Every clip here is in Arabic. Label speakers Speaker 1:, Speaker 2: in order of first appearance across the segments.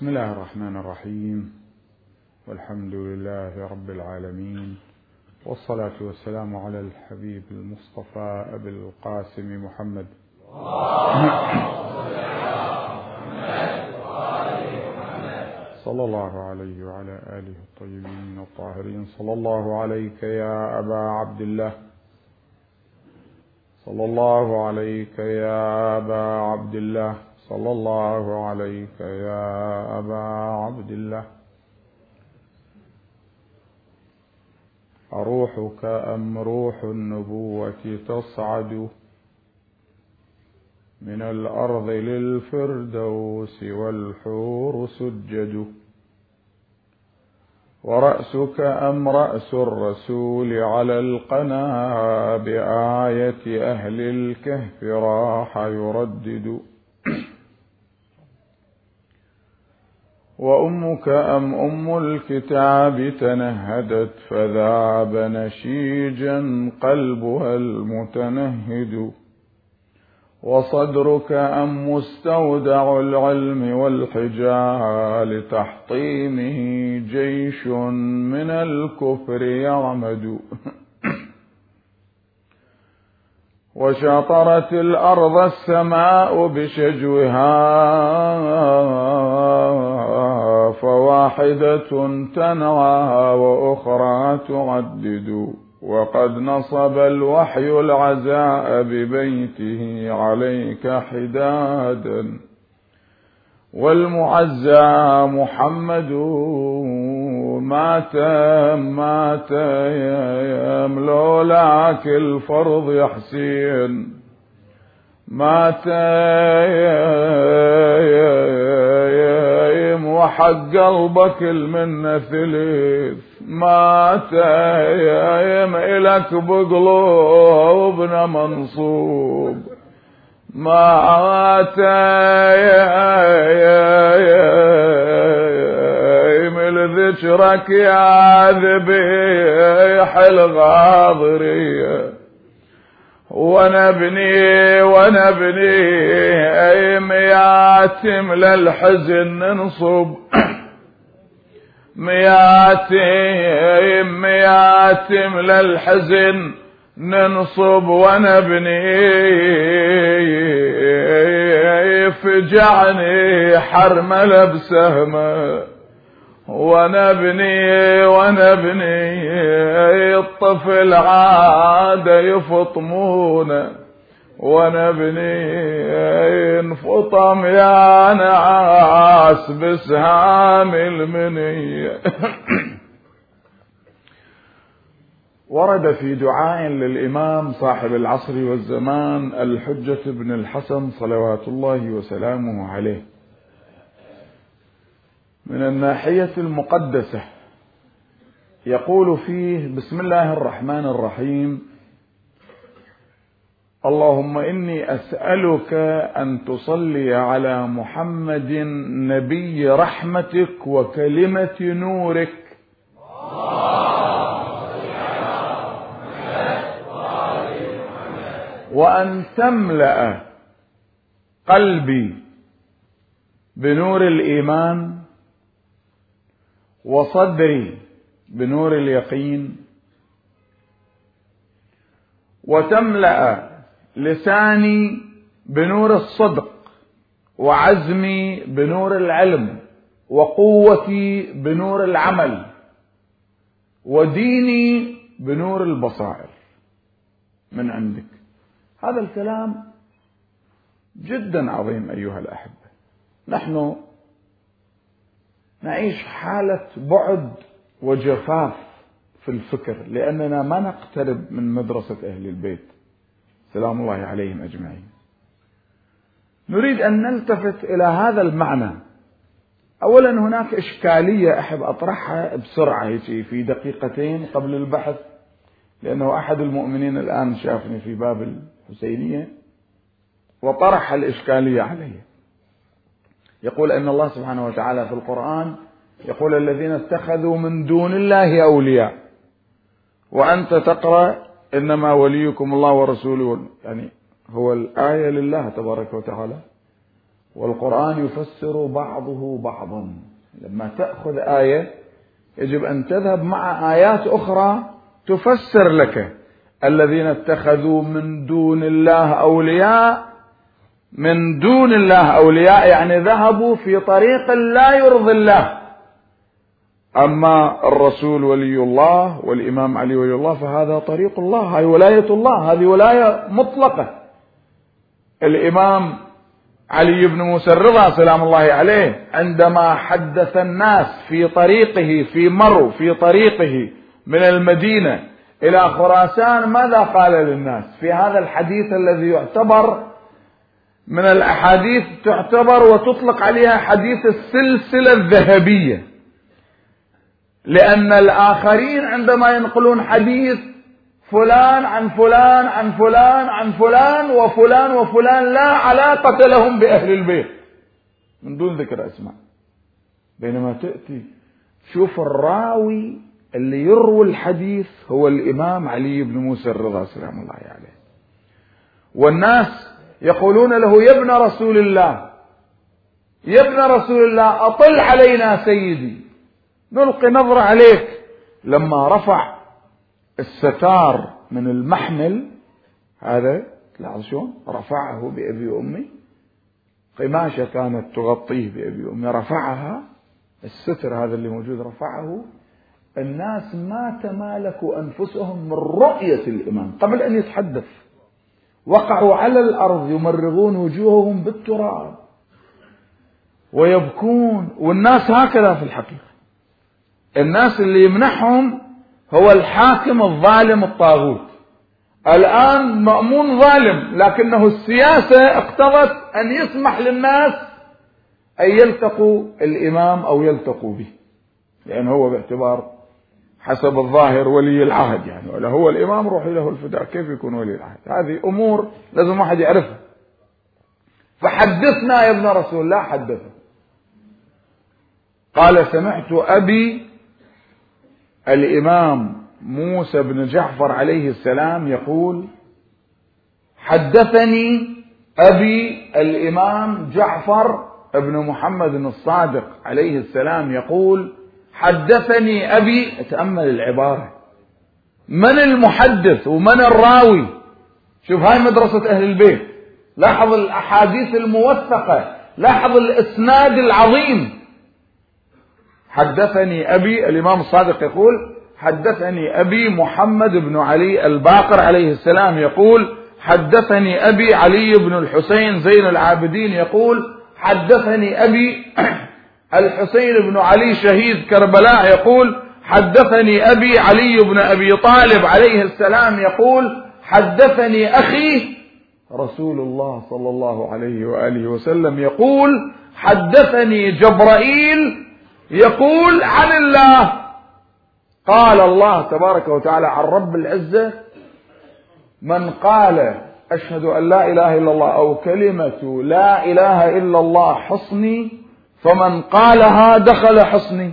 Speaker 1: بسم الله الرحمن الرحيم. والحمد لله رب العالمين. والصلاة والسلام على الحبيب المصطفى أبي القاسم محمد. صلى الله عليه وعلى آله الطيبين الطاهرين. صلى الله عليك يا أبا عبد الله. صلى الله عليك يا أبا عبد الله. صلى الله عليك يا أبا عبد الله. أروحك أم روح النبوة تصعد من الأرض للفردوس والحور سجد؟ ورأسك أم رأس الرسول على القنا بآية أهل الكهف راح يردد؟ وأمك أم أم الكتاب تنهدت فذاب نشيجا قلبها المتنهد. وصدرك أم مستودع العلم والحجال تحطيمه جيش من الكفر يعمد. وشطرت الأرض السماء بشجوها. فواحدة تنعى وأخرى تعدد وقد نصب الوحي العزاء ببيته عليك حدادا. والمعزى محمد مات مات يم لولاك الفرض يا حسين مات يم وحق قلبك المنة ثلث. مات يم إلك بقلوبنا منصوب. مات يم ذكرك يا ذبيح الغاضرية. ونبني ونبني اي مياتم للحزن ننصب مياتم مياتم للحزن ننصب ونبني. فجعني حرمل بسهمه ونبني ونبني الطفل عاد يفطمون. ونبني انفطم يا نعاس بسهام المنية ورد في دعاء للإمام صاحب العصر والزمان الحجة بن الحسن صلوات الله وسلامه عليه. من الناحية المقدسة. يقول فيه بسم الله الرحمن الرحيم. اللهم إني أسألك أن تصلي على محمد نبي رحمتك وكلمة نورك. وأن تملأ قلبي بنور الإيمان. وصدري بنور اليقين. وتملأ لساني بنور الصدق وعزمي بنور العلم وقوتي بنور العمل وديني بنور البصائر. من عندك؟ هذا الكلام جدا عظيم أيها الأحبة. نحن نعيش حالة بعد وجفاف في الفكر لأننا ما نقترب من مدرسة أهل البيت. سلام الله عليهم أجمعين. نريد أن نلتفت إلى هذا المعنى. أولا هناك إشكالية أحب أطرحها بسرعة في دقيقتين قبل البحث لأنه أحد المؤمنين الآن شافني في باب الحسينية وطرح الإشكالية عليه يقول إن الله سبحانه وتعالى في القرآن يقول الذين اتخذوا من دون الله أولياء. وأنت تقرأ إنما وليكم الله ورسوله. يعني هو الآية لله تبارك وتعالى. والقرآن يفسر بعضه بعضا. لما تأخذ آية يجب أن تذهب مع آيات أخرى تفسر لك. الذين اتخذوا من دون الله أولياء من دون الله أولياء يعني ذهبوا في طريق لا يرضي الله. أما الرسول ولي الله والإمام علي ولي الله فهذا طريق الله هذه ولاية الله هذه ولاية مطلقة. الإمام علي بن موسى الرضا سلام الله عليه عندما حدث الناس في طريقه في مرو في طريقه من المدينة إلى خراسان ماذا قال للناس؟ في هذا الحديث الذي يعتبر من الأحاديث تعتبر وتطلق عليها حديث السلسلة الذهبية. لأن الآخرين عندما ينقلون حديث فلان عن فلان عن فلان عن فلان وفلان وفلان لا علاقة لهم بأهل البيت. من دون ذكر أسماء. بينما تأتي شوف الراوي اللي يروي الحديث هو الإمام علي بن موسى الرضا سلام الله عليه. والناس يقولون له يا ابن رسول الله يا ابن رسول الله أطل علينا سيدي. نلقي نظرة عليك. لما رفع الستار من المحمل هذا لاحظ شلون؟ رفعه بأبي وأمي. قماشة كانت تغطيه بأبي وأمي. رفعها الستر هذا اللي موجود رفعه. الناس ما تمالكوا أنفسهم من رؤية الإمام قبل أن يتحدث. وقعوا على الأرض يمرغون وجوههم بالتراب ويبكون والناس هكذا في الحقيقة. الناس اللي يمنحهم هو الحاكم الظالم الطاغوت. الآن مأمون ظالم لكنه السياسة اقتضت أن يسمح للناس أن يلتقوا الإمام أو يلتقوا به لأن هو باعتبار حسب الظاهر ولي العهد يعني. ولا هو الإمام روحي له الفداء كيف يكون ولي العهد؟ هذه أمور لازم واحد يعرفها. فحدثنا يا ابن رسول الله حدثه قال سمعت أبي الإمام موسى بن جعفر عليه السلام يقول حدثني أبي الإمام جعفر بن محمد الصادق عليه السلام يقول حدثني أبي تأمل العبارة. من المحدث ومن الراوي؟ شوف هاي مدرسة أهل البيت. لاحظ الأحاديث الموثقة لاحظ الإسناد العظيم. حدثني أبي الإمام الصادق يقول حدثني أبي محمد بن علي الباقر عليه السلام يقول حدثني أبي علي بن الحسين زين العابدين يقول حدثني أبي الحسين بن علي شهيد كربلاء يقول حدثني أبي علي بن أبي طالب عليه السلام يقول حدثني أخي رسول الله صلى الله عليه وآله وسلم يقول حدثني جبرائيل يقول عن الله قال الله تبارك وتعالى عن رب العزة من قال أشهد أن لا إله إلا الله أو كلمة لا إله إلا الله حصني فمن قالها دخل حصني.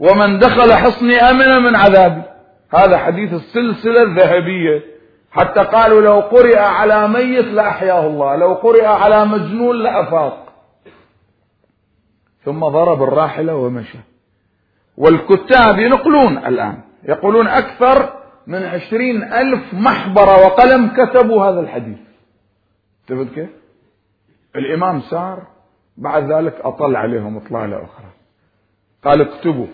Speaker 1: ومن دخل حصني أمن من عذابي. هذا حديث السلسلة الذهبية. حتى قالوا لو قرئ على ميت لأحياه الله. لو قرئ على مجنون لأفاق. ثم ضرب الراحلة ومشى. والكتاب ينقلون الآن. يقولون أكثر من عشرين ألف محبرة وقلم كتبوا هذا الحديث. تفت كيف؟ الإمام سار بعد ذلك أطل عليهم إطلالة أخرى. قال اكتبوا.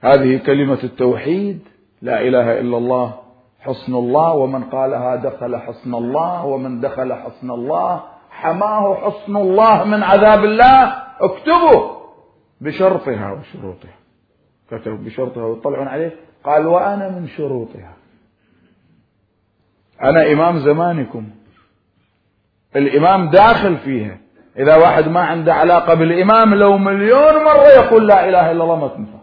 Speaker 1: هذه كلمة التوحيد. لا إله إلا الله حصن الله ومن قالها دخل حصن الله ومن دخل حصن الله حماه حصن الله من عذاب الله. اكتبوا بشرطها وشروطها. كتبوا بشرطها ويطلعون عليه. قال وأنا من شروطها. أنا إمام زمانكم. الإمام داخل فيها. إذا واحد ما عنده علاقة بالإمام لو مليون مرة يقول لا إله إلا الله ما تنفع.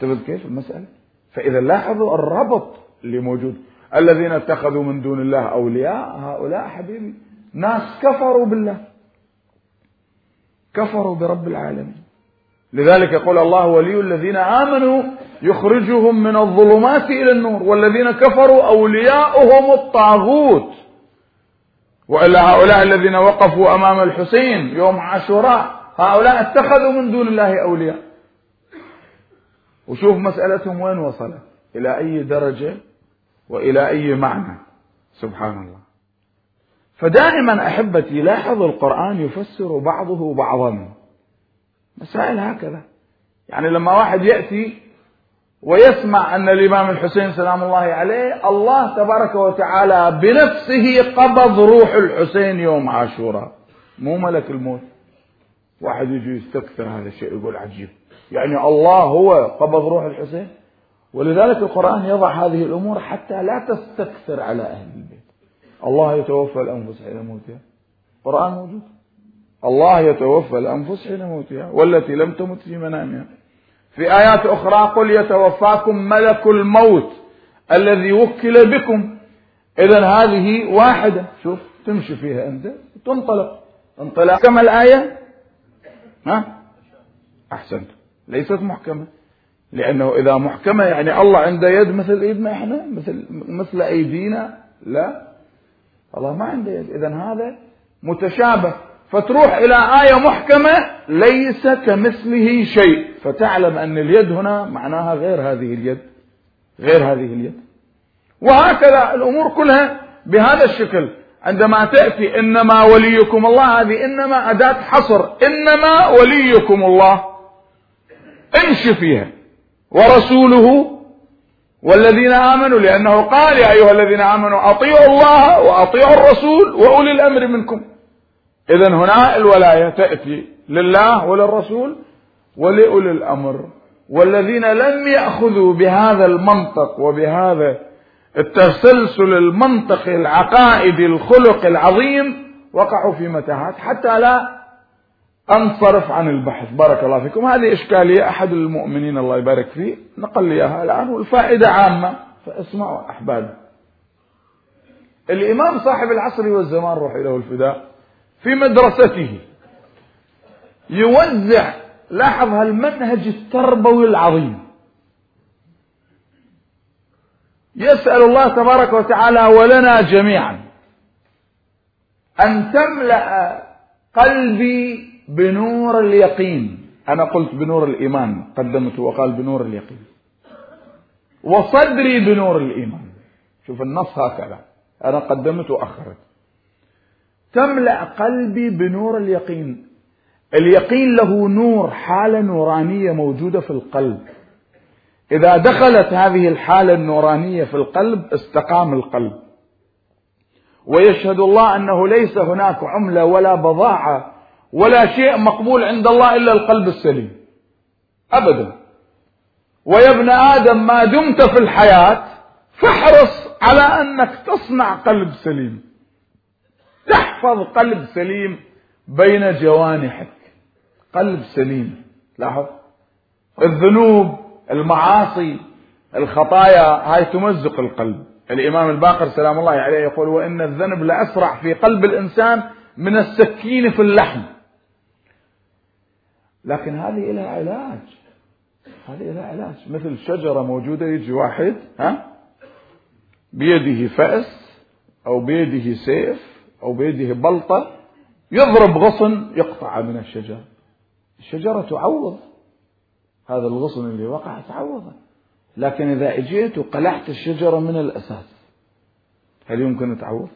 Speaker 1: تبد كيف؟ المسألة. فإذا لاحظوا الربط اللي موجود الذين اتخذوا من دون الله أولياء هؤلاء حبيبي ناس كفروا بالله. كفروا برب العالمين. لذلك يقول الله ولي الذين آمنوا يخرجهم من الظلمات إلى النور والذين كفروا أولياؤهم الطاغوت. وإلا هؤلاء الذين وقفوا أمام الحسين يوم عاشوراء هؤلاء اتخذوا من دون الله أولياء. وشوف مسألتهم وين وصلت؟ إلى أي درجة وإلى أي معنى؟ سبحان الله فدائما أحبتي لاحظوا القرآن يفسر بعضه بعضا. مسائل هكذا. يعني لما واحد يأتي ويسمع أن الإمام الحسين سلام الله عليه الله تبارك وتعالى بنفسه قبض روح الحسين يوم عاشوراء. مو ملك الموت. واحد يجي يستكثر هذا الشيء يقول عجيب. يعني الله هو قبض روح الحسين؟ ولذلك القرآن يضع هذه الأمور حتى لا تستكثر على أهل البيت. الله يتوفى الأنفس حين موتها. القرآن موجود. الله يتوفى الأنفس حين موتها. والتي لم تمت في منامها. في آيات أخرى قل يتوفاكم ملك الموت الذي وكل بكم. إذا هذه واحدة. شوف تمشي فيها أنت تنطلق. انطلاق كما الآية؟ ها؟ أحسنت. ليست محكمة. لأنه إذا محكمة يعني الله عنده يد مثل إيدنا إحنا؟ مثل مثل أيدينا؟ لا. الله ما عنده يد. إذا هذا متشابه. فتروح إلى آية محكمة ليس كمثله شيء. فتعلم أن اليد هنا معناها غير هذه اليد. غير هذه اليد. وهكذا الأمور كلها بهذا الشكل. عندما تأتي إنما وليكم الله هذه إنما أداة حصر. إنما وليكم الله. امشي فيها. ورسوله والذين آمنوا لأنه قال يا أيها الذين آمنوا أطيعوا الله وأطيعوا الرسول وأولي الأمر منكم. إذا هنا الولاية تأتي لله وللرسول ولأولي الأمر والذين لم يأخذوا بهذا المنطق وبهذا التسلسل المنطقي العقائدي الخلق العظيم وقعوا في متاهات حتى لا أنصرف عن البحث. بارك الله فيكم. هذه إشكالية أحد المؤمنين الله يبارك فيه. نقل لي اياها الآن والفائدة عامة. فاسمعوا أحبابي. الإمام صاحب العصر والزمان روح له الفداء. في مدرسته. يوزع لاحظ هالمنهج التربوي العظيم. يسأل الله تبارك وتعالى ولنا جميعا أن تملأ قلبي بنور اليقين. أنا قلت بنور الإيمان قدمته وقال بنور اليقين. وصدري بنور الإيمان. شوف النص هكذا. أنا قدمت وأخرت. تملأ قلبي بنور اليقين. اليقين له نور حالة نورانية موجودة في القلب. إذا دخلت هذه الحالة النورانية في القلب استقام القلب. ويشهد الله أنه ليس هناك عملة ولا بضاعة ولا شيء مقبول عند الله إلا القلب السليم. أبدا. ويا ابن آدم ما دمت في الحياة فاحرص على أنك تصنع قلب سليم. تحفظ قلب سليم بين جوانحك. قلب سليم. لاحظ؟ الذنوب المعاصي الخطايا هاي تمزق القلب. الإمام الباقر سلام الله عليه يقول وإن الذنب لأسرع في قلب الإنسان من السكين في اللحم. لكن هذه لها علاج. هذه لها علاج. مثل شجرة موجودة يجي واحد ها؟ بيده فأس أو بيده سيف أو بيده بلطة يضرب غصن يقطع من الشجرة الشجرة تعوض. هذا الغصن اللي وقع تعوضه لكن إذا أجيت وقلعت الشجرة من الأساس هل يمكن تعوض؟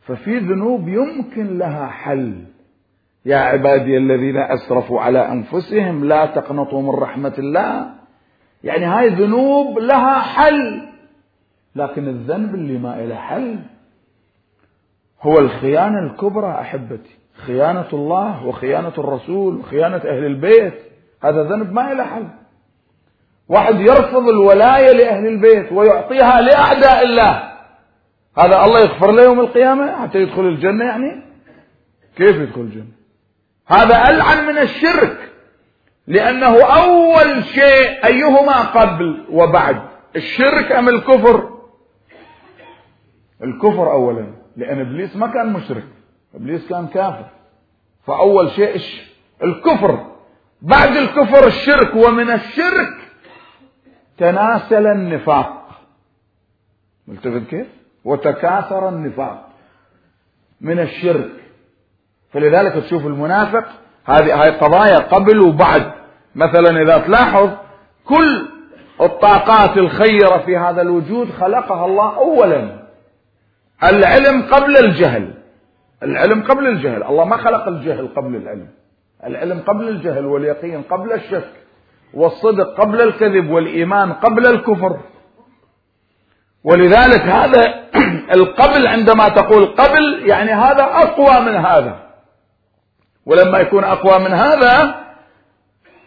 Speaker 1: ففي ذنوب يمكن لها حل. يا عبادي الذين أسرفوا على أنفسهم لا تقنطوا من رحمة الله. يعني هاي ذنوب لها حل. لكن الذنب اللي ما له حل هو الخيانة الكبرى أحبتي. خيانة الله وخيانة الرسول وخيانة أهل البيت. هذا ذنب ما له حل. واحد يرفض الولاية لأهل البيت ويعطيها لأعداء الله. هذا الله يغفر له يوم القيامة؟ حتى يدخل الجنة يعني؟ كيف يدخل الجنة؟ هذا ألعن من الشرك. لأنه أول شيء أيهما قبل وبعد الشرك أم الكفر؟ الكفر أولا. لأن إبليس ما كان مشرك. إبليس كان كافر. فأول شيء الكفر. بعد الكفر الشرك ومن الشرك تناسل النفاق. ملتفت كيف؟ وتكاثر النفاق من الشرك. فلذلك تشوف المنافق هذه هاي قضايا قبل وبعد. مثلا إذا تلاحظ كل الطاقات الخيرة في هذا الوجود خلقها الله أولا. العلم قبل الجهل. العلم قبل الجهل. الله ما خلق الجهل قبل العلم. العلم قبل الجهل واليقين قبل الشك والصدق قبل الكذب والإيمان قبل الكفر. ولذلك هذا القبل عندما تقول قبل يعني هذا أقوى من هذا. ولما يكون أقوى من هذا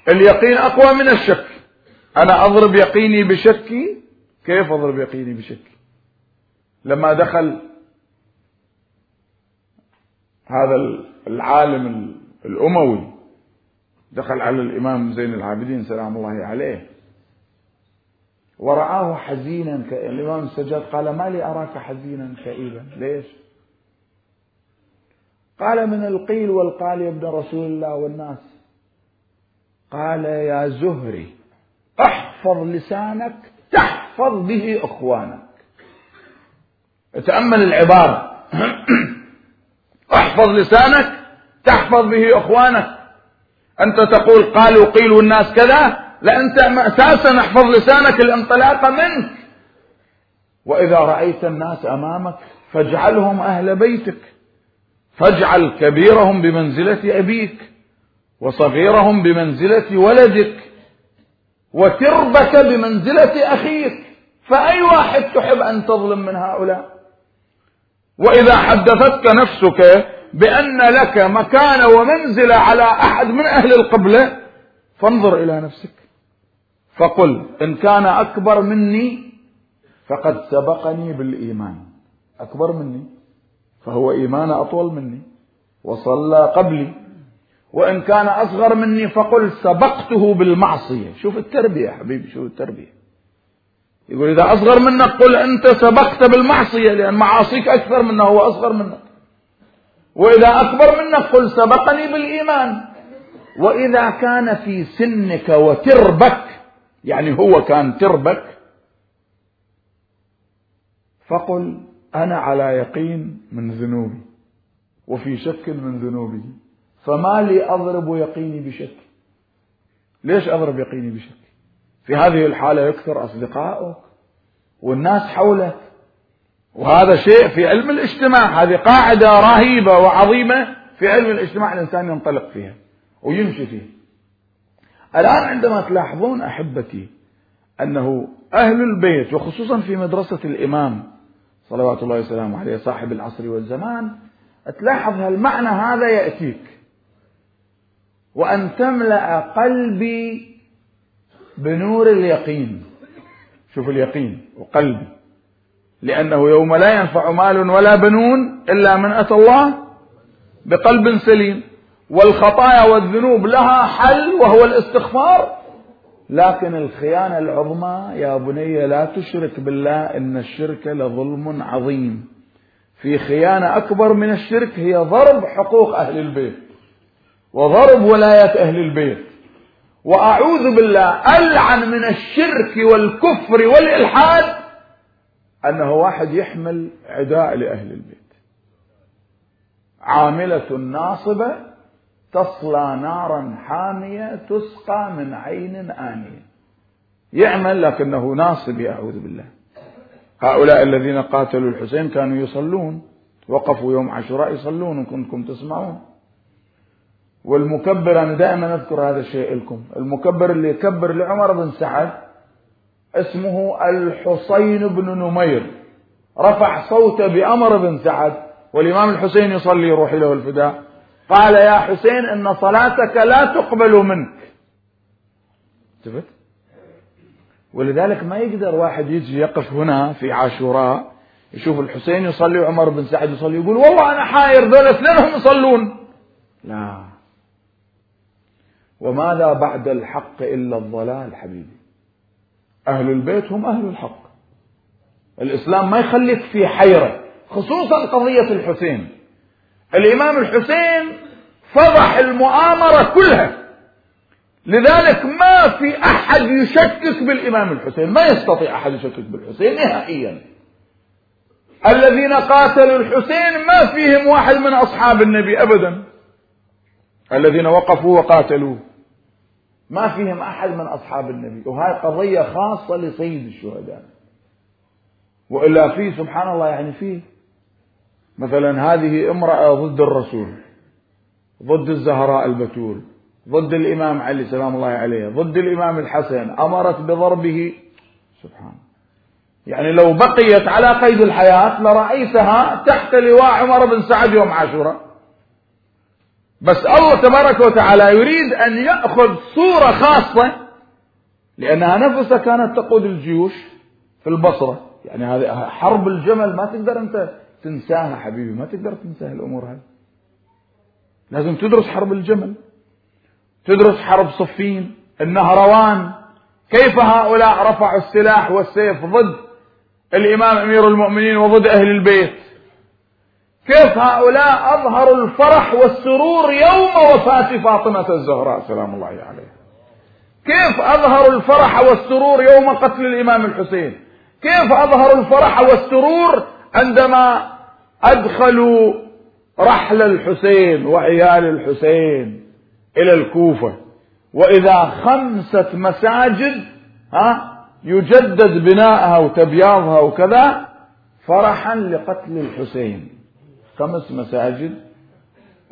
Speaker 1: اليقين أقوى من الشك. أنا أضرب يقيني بشكي؟ كيف أضرب يقيني بشكي؟ لما دخل هذا العالم الأموي دخل على الإمام زين العابدين سلام الله عليه. ورآه حزينا الإمام السجاد قال ما لي أراك حزينا كئيبا. ليش؟ قال من القيل والقال يا ابن رسول الله والناس. قال يا زهري احفظ لسانك تحفظ به إخوانك. تأمل العبارة احفظ لسانك تحفظ به إخوانك. أنت تقول قال وقيل والناس كذا لا انت أساسا احفظ لسانك الانطلاق منك. وإذا رأيت الناس أمامك فاجعلهم أهل بيتك. فاجعل كبيرهم بمنزلة أبيك وصغيرهم بمنزلة ولدك وتربك بمنزلة أخيك. فأي واحد تحب أن تظلم من هؤلاء؟ وإذا حدثتك نفسك بأن لك مكان ومنزله على أحد من أهل القبله فانظر إلى نفسك. فقل إن كان أكبر مني فقد سبقني بالإيمان. أكبر مني فهو إيمان أطول مني وصلى قبلي. وإن كان أصغر مني فقل سبقته بالمعصية. شوف التربية يا حبيبي شوف التربية. يقول إذا أصغر منك قل أنت سبقت بالمعصية لأن معاصيك أكثر منه هو أصغر منك. وإذا أكبر منك قل سبقني بالإيمان. وإذا كان في سنك وتربك يعني هو كان تربك فقل أنا على يقين من ذنوبي وفي شك من ذنوبه. فما لي أضرب يقيني بشك. ليش أضرب يقيني بشك؟ في هذه الحالة يكثر أصدقائك والناس حولك. وهذا شيء في علم الاجتماع. هذه قاعدة رهيبة وعظيمة في علم الاجتماع الإنسان ينطلق فيها ويمشي فيه الآن عندما تلاحظون أحبتي أنه أهل البيت وخصوصا في مدرسة الإمام صلوات الله وسلامه عليه صاحب العصر والزمان تلاحظ هالمعنى هذا يأتيك. وأن تملأ قلبي بنور اليقين. شوف اليقين وقلبي. لأنه يوم لا ينفع مال ولا بنون إلا من أتى الله بقلب سليم. والخطايا والذنوب لها حل وهو الاستغفار. لكن الخيانة العظمى يا بني لا تشرك بالله إن الشرك لظلم عظيم. في خيانة أكبر من الشرك هي ضرب حقوق أهل البيت. وضرب ولاية أهل البيت. وأعوذ بالله ألعن من الشرك والكفر والإلحاد أنه واحد يحمل عداء لأهل البيت. عاملة ناصبة تصلى نارا حامية تسقى من عين آنية. يعمل لكنه ناصب أعوذ بالله. هؤلاء الذين قاتلوا الحسين كانوا يصلون. وقفوا يوم عاشوراء يصلون كنتم تسمعون. والمكبر أنا دائما أذكر هذا الشيء لكم. المكبر اللي يكبر لعمر بن سعد اسمه الحسين بن نمير. رفع صوته بأمر بن سعد والإمام الحسين يصلي روحي له الفداء. قال يا حسين إن صلاتك لا تقبل منك. شفت ولذلك ما يقدر واحد يجي يقف هنا في عاشوراء يشوف الحسين يصلي وعمر بن سعد يصلي يقول والله أنا حاير دول اثنينهم يصلون. لا. وماذا بعد الحق إلا الضلال حبيبي؟ أهل البيت هم أهل الحق. الإسلام ما يخليك في حيرة خصوصا قضية الحسين. الإمام الحسين فضح المؤامرة كلها. لذلك ما في أحد يشكك بالإمام الحسين ما يستطيع أحد يشكك بالحسين نهائيا. الذين قاتلوا الحسين ما فيهم واحد من أصحاب النبي أبدا. الذين وقفوا وقاتلوه ما فيهم أحد من أصحاب النبي. وهاي قضية خاصة لسيد الشهداء. وإلا في سبحان الله يعني فيه مثلا هذه امرأة ضد الرسول ضد الزهراء البتول ضد الإمام علي سلام الله عليه ضد الإمام الحسن أمرت بضربه. سبحان. يعني لو بقيت على قيد الحياة لرأيتها تحت لواء عمر بن سعد يوم عاشوراء. بس الله تبارك وتعالى يريد أن يأخذ صورة خاصة لأنها نفسها كانت تقود الجيوش في البصرة. يعني هذه حرب الجمل ما تقدر أنت تنساها حبيبي ما تقدر تنساها الأمور هذه. لازم تدرس حرب الجمل تدرس حرب صفين النهروان. كيف هؤلاء رفعوا السلاح والسيف ضد الإمام أمير المؤمنين وضد أهل البيت؟ كيف هؤلاء أظهروا الفرح والسرور يوم وفاة فاطمة الزهراء؟ سلام الله عليها. كيف أظهروا الفرح والسرور يوم قتل الإمام الحسين؟ كيف أظهروا الفرح والسرور عندما أدخلوا رحل الحسين وعيال الحسين إلى الكوفة؟ وإذا خمسة مساجد ها يجدد بناءها وتبياضها وكذا فرحا لقتل الحسين. خمس مساجد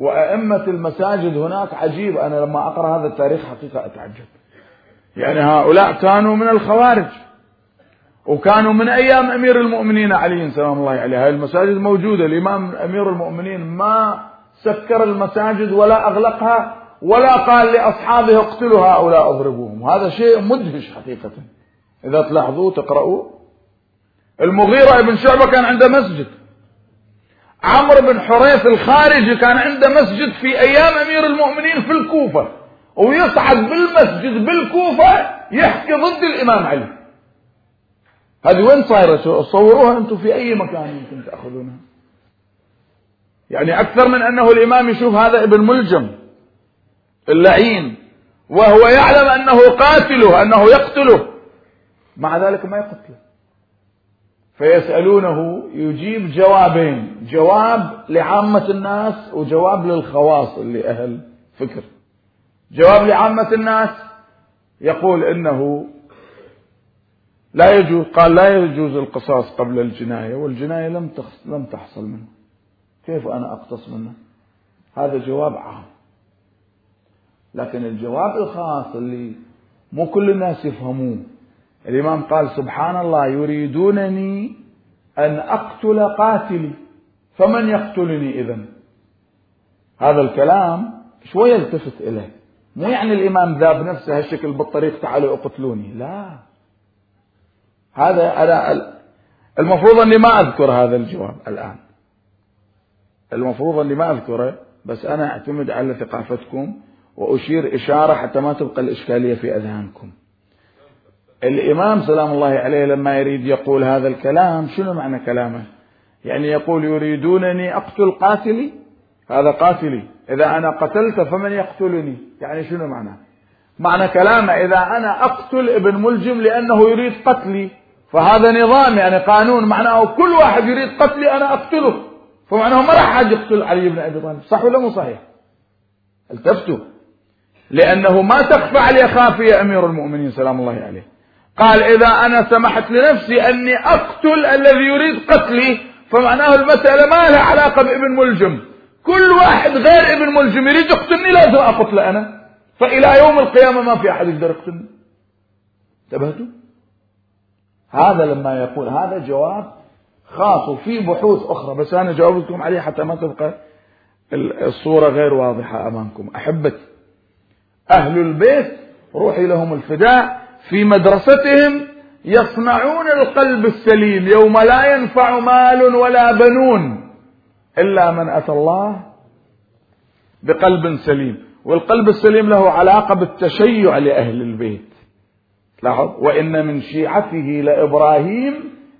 Speaker 1: وأئمة المساجد هناك عجيب أنا لما أقرأ هذا التاريخ حقيقة أتعجب. يعني هؤلاء كانوا من الخوارج وكانوا من أيام أمير المؤمنين علي سلام الله عليه. هاي المساجد موجودة الإمام أمير المؤمنين ما سكر المساجد ولا أغلقها ولا قال لأصحابه اقتلوا هؤلاء اضربوهم. هذا شيء مدهش حقيقة. إذا تلاحظوا تقرأوا المغيرة ابن شعبة كان عنده مسجد. عمرو بن حريث الخارجي كان عنده مسجد في أيام أمير المؤمنين في الكوفة. ويصعد بالمسجد بالكوفة يحكي ضد الإمام علي. هذه وين صايرة؟ صوروها أنتم في أي مكان يمكن تأخذونها. يعني أكثر من أنه الإمام يشوف هذا ابن ملجم اللعين. وهو يعلم أنه قاتله أنه يقتله. مع ذلك ما يقتله. فيسألونه يجيب جوابين جواب لعامة الناس وجواب للخواص اللي أهل فكر. جواب لعامة الناس يقول إنه لا يجوز قال لا يجوز القصاص قبل الجناية والجناية لم لم تحصل منه. كيف أنا أقتص منه؟ هذا جواب عام. لكن الجواب الخاص اللي مو كل الناس يفهموه الإمام قال سبحان الله يريدونني أن أقتل قاتلي فمن يقتلني إذا هذا الكلام شوية التفت إليه. مو يعني الإمام ذاب نفسه هالشكل بالطريق تعالوا اقتلوني لا. هذا أنا المفروض أني ما أذكر هذا الجواب الآن. المفروض أني ما أذكره بس أنا أعتمد على ثقافتكم وأشير إشارة حتى ما تبقى الإشكالية في أذهانكم. الإمام سلام الله عليه لما يريد يقول هذا الكلام شنو معنى كلامه؟ يعني يقول يريدونني أقتل قاتلي؟ هذا قاتلي. إذا أنا قتلت فمن يقتلني؟ يعني شنو معنى؟ معنى كلامه إذا أنا أقتل ابن ملجم لأنه يريد قتلي فهذا نظام يعني قانون معناه كل واحد يريد قتلي أنا أقتله. فمعناه ما راح حد يقتل علي بن أبي طالب. صح ولا مو صحيح؟ التفتوا. لأنه ما تخفى عليه خافية أمير المؤمنين سلام الله عليه. قال إذا أنا سمحت لنفسي أني أقتل الذي يريد قتلي فمعناه المسألة ما لها علاقة بابن ملجم. كل واحد غير ابن ملجم يريد يقتلني لازم أقتله أنا. فإلى يوم القيامة ما في أحد يقدر يقتلني. انتبهتوا؟ هذا لما يقول هذا جواب خاص وفي بحوث أخرى بس أنا جاوبتكم عليه حتى ما تبقى الصورة غير واضحة أمامكم. أحبتي أهل البيت روحي لهم الفداء. في مدرستهم يصنعون القلب السليم يوم لا ينفع مال ولا بنون إلا من أتى الله بقلب سليم والقلب السليم له علاقة بالتشيع لأهل البيت. لاحظ؟ وإن من شيعته لإبراهيم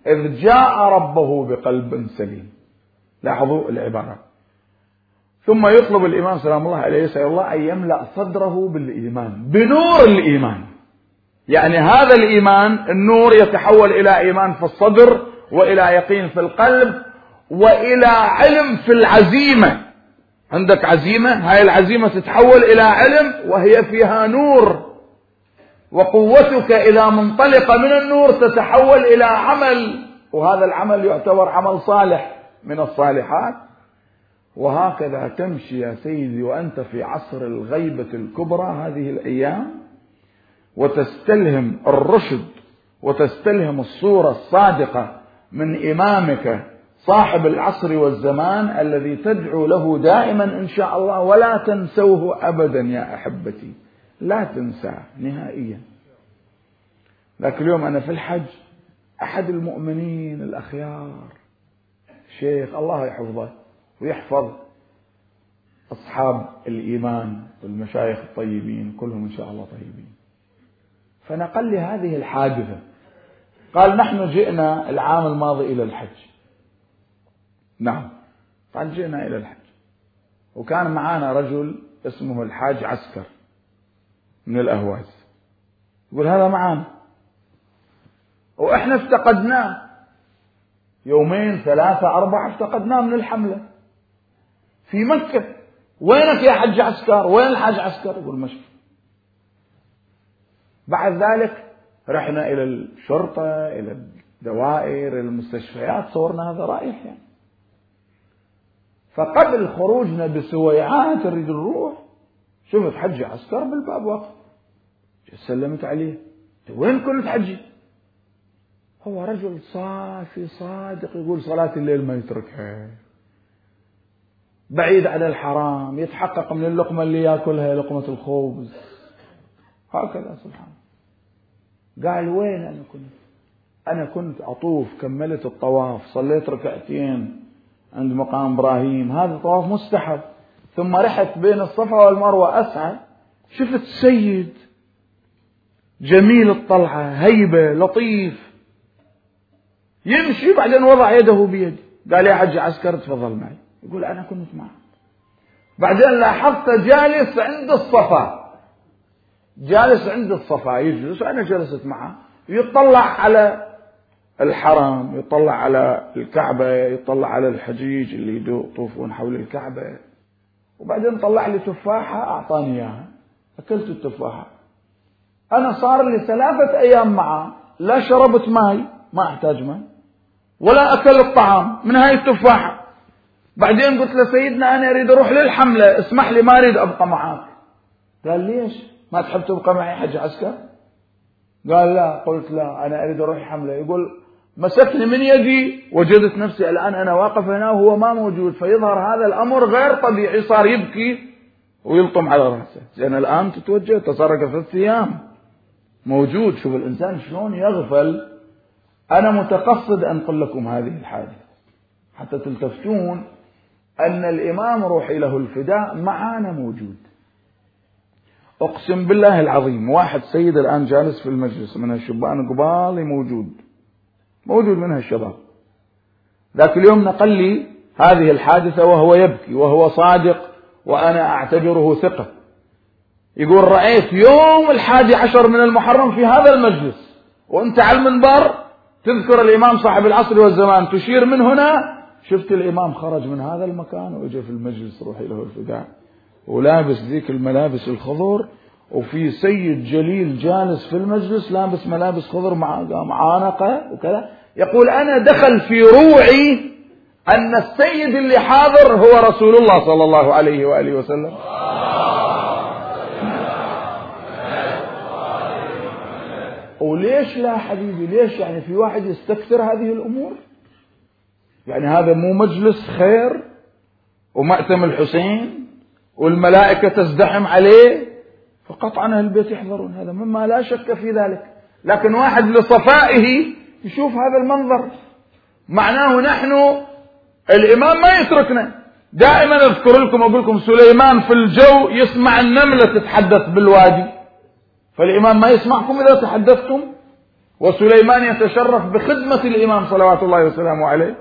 Speaker 1: إذ جاء ربه بقلب سليم. لاحظوا العبارة. ثم يطلب الإمام سلام الله عليه يسأل الله أن يملأ صدره بالإيمان بنور الإيمان. يعني هذا الإيمان النور يتحول إلى إيمان في الصدر وإلى يقين في القلب وإلى علم في العزيمة. عندك عزيمة؟ هاي العزيمة تتحول إلى علم وهي فيها نور. وقوتك إذا منطلقة من النور تتحول إلى عمل وهذا العمل يعتبر عمل صالح من الصالحات. وهكذا تمشي يا سيدي وأنت في عصر الغيبة الكبرى هذه الأيام. وتستلهم الرشد وتستلهم الصورة الصادقة من إمامك صاحب العصر والزمان الذي تدعو له دائما إن شاء الله ولا تنسوه أبدا يا أحبتي. لا تنساه نهائيا. لكن اليوم أنا في الحج أحد المؤمنين الأخيار شيخ الله يحفظه ويحفظ أصحاب الإيمان والمشايخ الطيبين كلهم إن شاء الله طيبين. فنقل لي هذه الحادثة. قال نحن جئنا العام الماضي إلى الحج. نعم. قال جئنا إلى الحج. وكان معنا رجل اسمه الحاج عسكر من الأهواز. يقول هذا معنا وإحنا افتقدناه. يومين ثلاثة أربعة افتقدناه من الحملة. في مكة. وينك يا حج عسكر؟ وين الحاج عسكر؟ يقول مشفى بعد ذلك رحنا إلى الشرطة إلى الدوائر إلى المستشفيات صورنا هذا رايح يعني. فقبل خروجنا بسويعات نريد نروح شفت حجي عسكر بالباب وقف سلمت عليه. وين كنت حجي؟ هو رجل صافي صادق يقول صلاة الليل ما يتركها. بعيد عن الحرام يتحقق من اللقمة اللي يأكلها لقمة الخبز. هكذا سبحان قال وين أنا كنت؟ أنا كنت أطوف كملت الطواف صليت ركعتين عند مقام إبراهيم. هذا طواف مستحب. ثم رحت بين الصفا والمروة أسعى شفت سيد جميل الطلعة هيبة لطيف. يمشي بعدين وضع يده بيدي. قال يا حج عسكر تفضل معي. يقول أنا كنت معه بعدين لاحظت جالس عند الصفا. جالس عند الصفا يجلس وأنا جلست معه. يطلع على الحرم يطلع على الكعبة يطلع على الحجيج اللي يطوفون حول الكعبة. وبعدين طلع لي تفاحة أعطاني إياها. أكلت التفاحة. أنا صار لي ثلاثة أيام معه. لا شربت ماي ما أحتاج ماي. ولا أكل الطعام من هاي التفاحة. بعدين قلت له سيدنا أنا أريد أروح للحملة. اسمح لي ما أريد أبقى معك قال ليش ما تحب تبقى معي حج عسكر؟ قال لا. قلت لا. أنا أريد أروح حملة. يقول مسكني من يدي وجدت نفسي الآن أنا واقف هنا وهو ما موجود. فيظهر هذا الأمر غير طبيعي. صار يبكي ويلطم على رأسه. زين الآن تتوجه تصرف ثلاث أيام موجود. شوف الإنسان شلون يغفل. أنا متقصد أنقل لكم هذه الحادثة. حتى تلتفتون أن الإمام روحي له الفداء معانا موجود. أقسم بالله العظيم واحد سيد الآن جالس في المجلس من الشبان قبالي موجود موجود منها الشباب ذاك اليوم نقل لي هذه الحادثة وهو يبكي وهو صادق وأنا أعتبره ثقة. يقول رأيت يوم الحادي عشر من المحرم في هذا المجلس وأنت على المنبر تذكر الإمام صاحب العصر والزمان تشير من هنا شفت الإمام خرج من هذا المكان وإجا في المجلس روحي له الفداء. ولابس ذيك الملابس الخضر وفي سيد جليل جالس في المجلس لابس ملابس خضر مع معانقة وكذا يقول أنا دخل في روعي أن السيد اللي حاضر هو رسول الله صلى الله عليه وآله وسلم. وليش لا حبيبي ليش يعني في واحد يستكثر هذه الأمور؟ يعني هذا مو مجلس خير ومأتم الحسين والملائكة تزدحم عليه فقطعا أهل البيت يحضرون هذا مما لا شك في ذلك. لكن واحد لصفائه يشوف هذا المنظر. معناه نحن الإمام ما يتركنا. دائما أذكر لكم أقول لكم سليمان في الجو يسمع النملة تتحدث بالوادي. فالإمام ما يسمعكم إذا تحدثتم. وسليمان يتشرف بخدمة الإمام صلوات الله وسلامه عليه.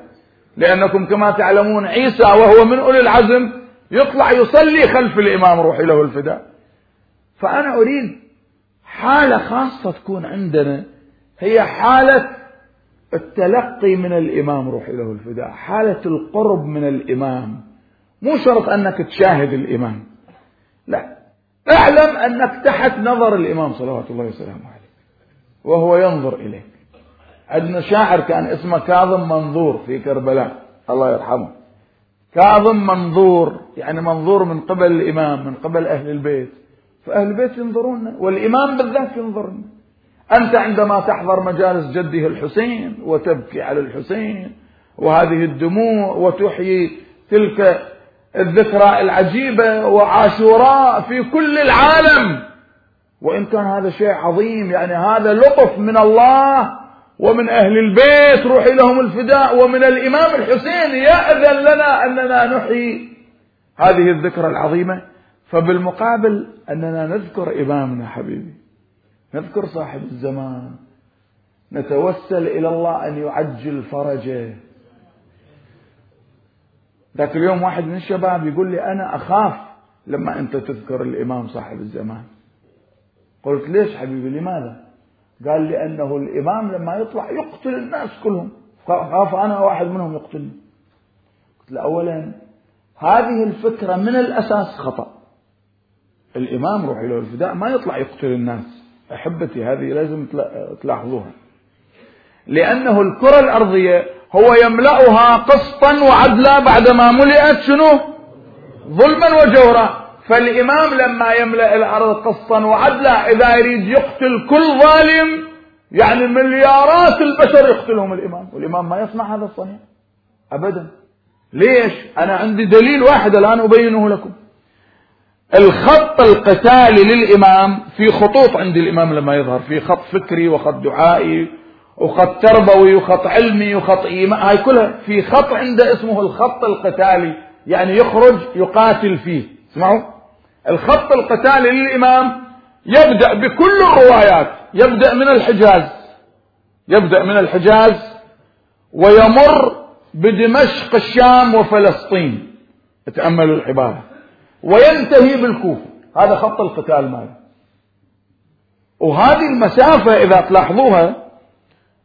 Speaker 1: لأنكم كما تعلمون عيسى وهو من أولي العزم يطلع يصلي خلف الإمام روحي له الفداء فأنا أريد حالة خاصة تكون عندنا هي حالة التلقي من الإمام روح له الفداء حالة القرب من الإمام. مو شرط أنك تشاهد الإمام. لا اعلم أنك تحت نظر الإمام صلوات الله وسلامه عليه وهو ينظر إليك. عندنا شاعر كان اسمه كاظم منظور في كربلاء الله يرحمه. كاظم منظور يعني منظور من قبل الإمام من قبل أهل البيت. فأهل البيت ينظرون والإمام بالذات ينظرنا أنت عندما تحضر مجالس جده الحسين وتبكي على الحسين وهذه الدموع وتحيي تلك الذكرى العجيبة وعاشوراء في كل العالم. وإن كان هذا شيء عظيم يعني هذا لطف من الله ومن أهل البيت روحي لهم الفداء. ومن الإمام الحسين يأذن لنا أننا نحيي هذه الذكرى العظيمة. فبالمقابل أننا نذكر إمامنا حبيبي نذكر صاحب الزمان. نتوسل إلى الله أن يعجل فرجه. ذاك اليوم واحد من الشباب يقول لي أنا أخاف لما أنت تذكر الإمام صاحب الزمان. قلت ليش حبيبي؟ لماذا؟ قال لأنه الإمام لما يطلع يقتل الناس كلهم. خاف أنا واحد منهم يقتلني. قلت له أولا هذه الفكرة من الأساس خطأ. الإمام روح له الفداء ما يطلع يقتل الناس. أحبتي هذه لازم تلاحظوها. لأنه الكرة الأرضية هو يملأها قسطا وعدلا بعدما ملئت شنو؟ ظلما وجورا. فالإمام لما يملأ الأرض قسطا وعدلا إذا يريد يقتل كل ظالم يعني مليارات البشر يقتلهم الإمام والإمام ما يصنع هذا الصنيع. أبدا. ليش؟ أنا عندي دليل واحد الآن أبينه لكم. الخط القتالي للإمام في خطوط عند الإمام لما يظهر في خط فكري وخط دعائي وخط تربوي وخط علمي وخط إيمان هاي كلها في خط عنده اسمه الخط القتالي يعني يخرج يقاتل فيه. اسمعوا. الخط القتالي للإمام يبدأ بكل الروايات يبدأ من الحجاز يبدأ من الحجاز ويمر بدمشق الشام وفلسطين. تأملوا العبارة وينتهي بالكوفة. هذا خط القتال ماله. وهذه المسافة إذا تلاحظوها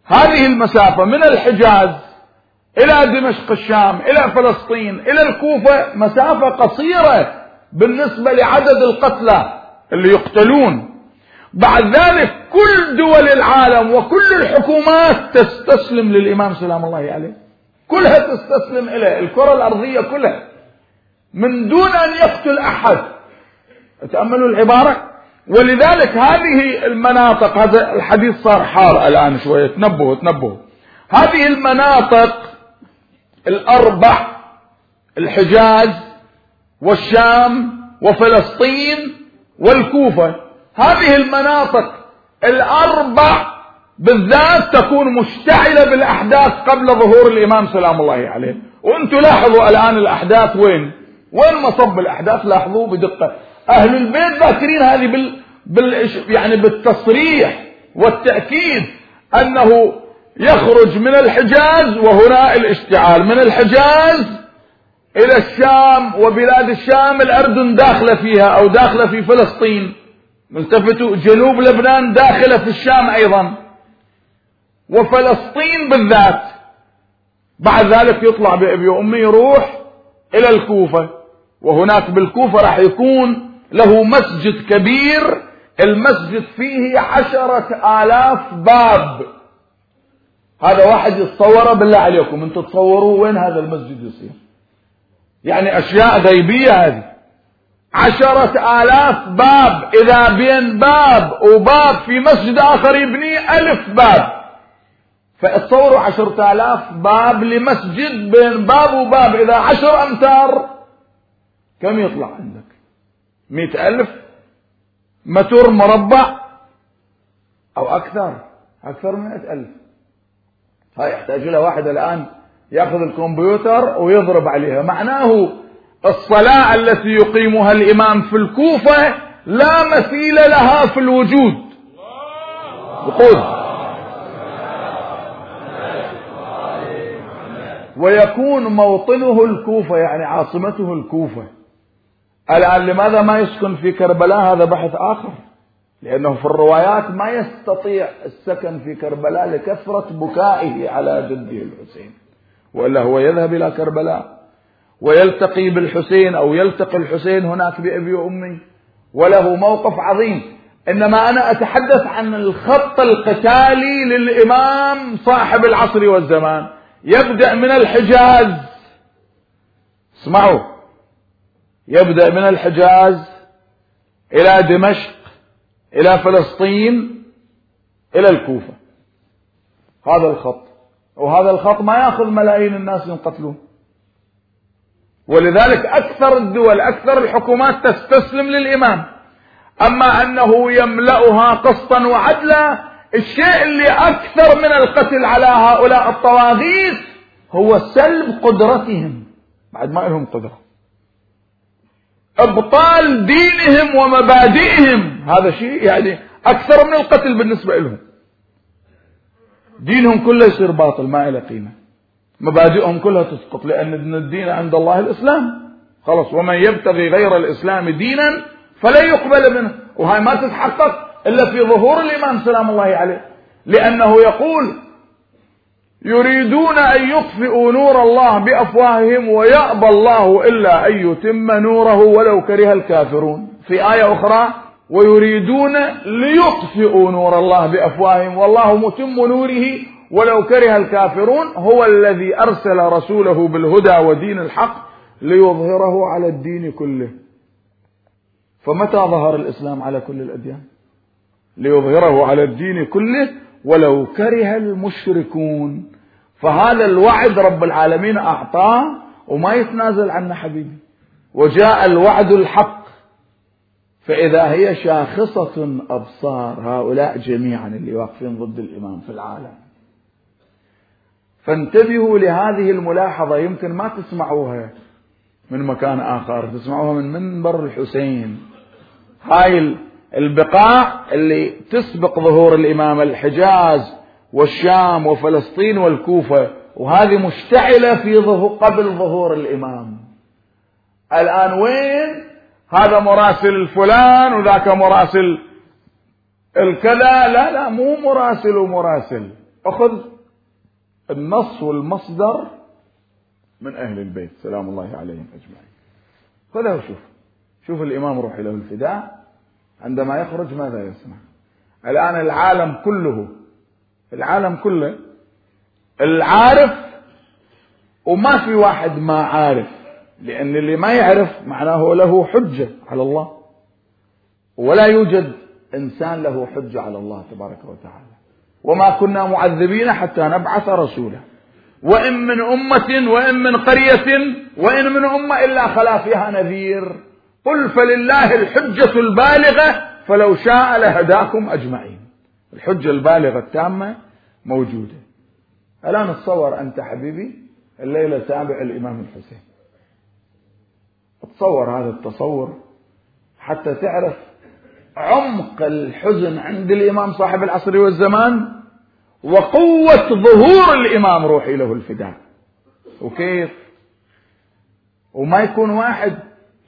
Speaker 1: هذه المسافة من الحجاز إلى دمشق الشام إلى فلسطين إلى الكوفة مسافة قصيرة. بالنسبة لعدد القتلى اللي يقتلون. بعد ذلك كل دول العالم وكل الحكومات تستسلم للإمام سلام الله عليه. كلها تستسلم إليه الكرة الأرضية كلها. من دون أن يقتل أحد. تأملوا العبارة؟ ولذلك هذه المناطق هذا الحديث صار حار الآن شوية. تنبهوا تنبهوا. هذه المناطق الأربع الحجاز والشام وفلسطين والكوفة. هذه المناطق الأربع بالذات تكون مشتعلة بالأحداث قبل ظهور الإمام سلام الله عليه. وأنتم لاحظوا الآن الأحداث وين؟ وين مصب الأحداث؟ لاحظوه بدقة. أهل البيت ذاكرين هذه بال... بال... يعني بالتصريح والتأكيد أنه يخرج من الحجاز وهنا الاشتعال. من الحجاز إلى الشام وبلاد الشام الأردن داخلة فيها أو داخلة في فلسطين. التفتوا جنوب لبنان داخلة في الشام أيضا. وفلسطين بالذات. بعد ذلك يطلع بأبي وأمي يروح إلى الكوفة. وهناك بالكوفة راح يكون له مسجد كبير. المسجد فيه عشرة آلاف باب. هذا واحد يتصوره بالله عليكم أنتم تصوروا وين هذا المسجد يصير؟ يعني أشياء غيبية هذه. عشرة آلاف باب إذا بين باب وباب في مسجد آخر يبنيه ألف باب. فتصوروا عشرة آلاف باب لمسجد بين باب وباب. إذا عشر أمتار كم يطلع عندك؟ مئة ألف. متر مربع أو أكثر أكثر من مئة ألف. هاي يحتاج لها واحد الآن يأخذ الكمبيوتر ويضرب عليها. معناه الصلاة التي يقيمها الإمام في الكوفة لا مثيل لها في الوجود. بقول ويكون موطنه الكوفة يعني عاصمته الكوفة. الآن لماذا ما يسكن في كربلاء؟ هذا بحث آخر. لأنه في الروايات ما يستطيع السكن في كربلاء لكثرة بكائه على جده الحسين. وإلا هو يذهب إلى كربلاء. ويلتقي بالحسين أو يلتقي الحسين هناك بأبي وأمي. وله موقف عظيم. إنما أنا أتحدث عن الخط القتالي للإمام صاحب العصر والزمان. يبدأ من الحجاز. اسمعوا. يبدأ من الحجاز إلى دمشق إلى فلسطين إلى الكوفة. هذا الخط. وهذا الخط ما ياخذ ملايين الناس ينقتلون. ولذلك أكثر الدول أكثر الحكومات تستسلم للإمام. أما أنه يملأها قسطا وعدلا الشيء اللي أكثر من القتل على هؤلاء الطواغيت هو سلب قدرتهم. بعد ما لهم قدرة. أبطال دينهم ومبادئهم. هذا شيء يعني أكثر من القتل بالنسبة لهم. دينهم كله يصير باطل ما له قيمة. مبادئهم كلها تسقط لأن الدين عند الله الإسلام. خلاص ومن يبتغي غير الإسلام دينا فلا يقبل منه. وهاي ما تتحقق إلا في ظهور الإمام سلام الله عليه. لأنه يقول يريدون أن يطفئوا نور الله بأفواههم ويأبى الله إلا أن يتم نوره ولو كره الكافرون. في آية أخرى ويريدون ليطفئوا نور الله بأفواههم. والله متم نوره ولو كره الكافرون. هو الذي أرسل رسوله بالهدى ودين الحق ليظهره على الدين كله. فمتى ظهر الإسلام على كل الأديان؟ ليظهره على الدين كله ولو كره المشركون. فهذا الوعد رب العالمين أعطاه وما يتنازل عنه حبيبي. وجاء الوعد الحق فإذا هي شاخصة أبصار هؤلاء جميعا اللي واقفين ضد الإمام في العالم. فانتبهوا لهذه الملاحظة يمكن ما تسمعوها من مكان آخر تسمعوها من منبر الحسين. هاي البقاع اللي تسبق ظهور الإمام الحجاز والشام وفلسطين والكوفة وهذه مشتعلة في ظهور قبل ظهور الإمام. الآن وين؟ هذا مراسل فلان وذاك مراسل الكذا. لا لا مو مراسل ومراسل. أخذ النص والمصدر من أهل البيت. سلام الله عليهم أجمعين. خذها وشوف. شوف الإمام روح له الفداء. عندما يخرج ماذا يسمع؟ الآن العالم كله العالم كله العارف وما في واحد ما عارف. لأن اللي ما يعرف معناه له حجة على الله. ولا يوجد إنسان له حجة على الله تبارك وتعالى. وما كنا معذبين حتى نبعث رسولا. وإن من أمة وإن من قرية وإن من أمة إلا خلا فيها نذير. قل فلله الحجة البالغة فلو شاء لهداكم أجمعين. الحجة البالغة التامة موجودة. الآن تصور أنت حبيبي الليلة تابع الإمام الحسين. تصور هذا التصور حتى تعرف عمق الحزن عند الإمام صاحب العصر والزمان وقوة ظهور الإمام روحي له الفداء. وكيف؟ وما يكون واحد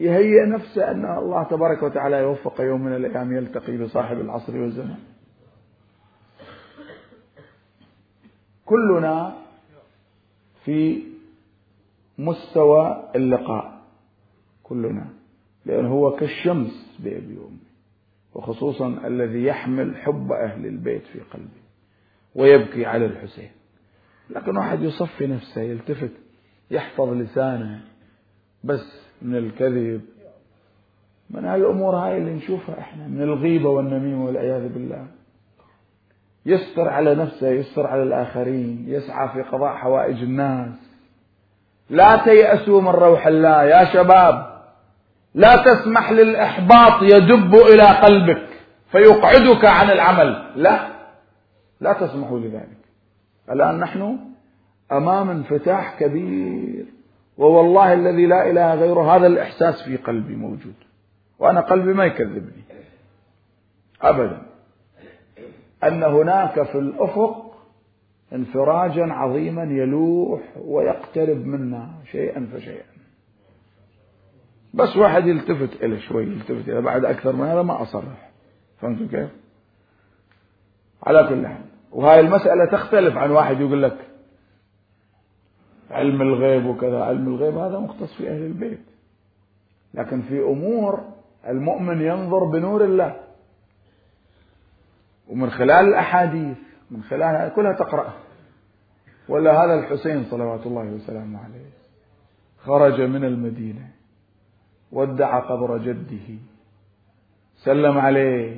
Speaker 1: يهيئ نفسه أن الله تبارك وتعالى يوفق يوم من الأيام يلتقي بصاحب العصر والزمان. كلنا في مستوى اللقاء. كلنا لأنه هو كالشمس بأبي وأمي وخصوصا الذي يحمل حب أهل البيت في قلبه ويبكي على الحسين. لكن واحد يصفي نفسه يلتفت يحفظ لسانه بس من الكذب. من هالأمور هاي اللي نشوفها إحنا من الغيبة والنميمة والعياذ بالله. يستر على نفسه يستر على الآخرين يسعى في قضاء حوائج الناس. لا تيأسوا من روح الله يا شباب. لا تسمح للإحباط يدب إلى قلبك فيقعدك عن العمل. لا لا تسمحوا لذلك. الآن نحن أمام انفتاح كبير ووالله الذي لا إله غيره هذا الإحساس في قلبي موجود وأنا قلبي ما يكذبني. أبدا. أن هناك في الأفق انفراجا عظيما يلوح ويقترب منا شيئا فشيئا. بس واحد يلتفت إلى شوي يلتفت إلى بعد أكثر من هذا ما أصرح. فهمتوا كيف؟ على كل حال. وهاي المسألة تختلف عن واحد يقول لك علم الغيب وكذا. علم الغيب هذا مختص في أهل البيت. لكن في أمور المؤمن ينظر بنور الله. ومن خلال الأحاديث من خلالها كلها تقرأها. ولا هذا الحسين صلوات الله وسلامه عليه. خرج من المدينة. ودع قبر جده. سلم عليه.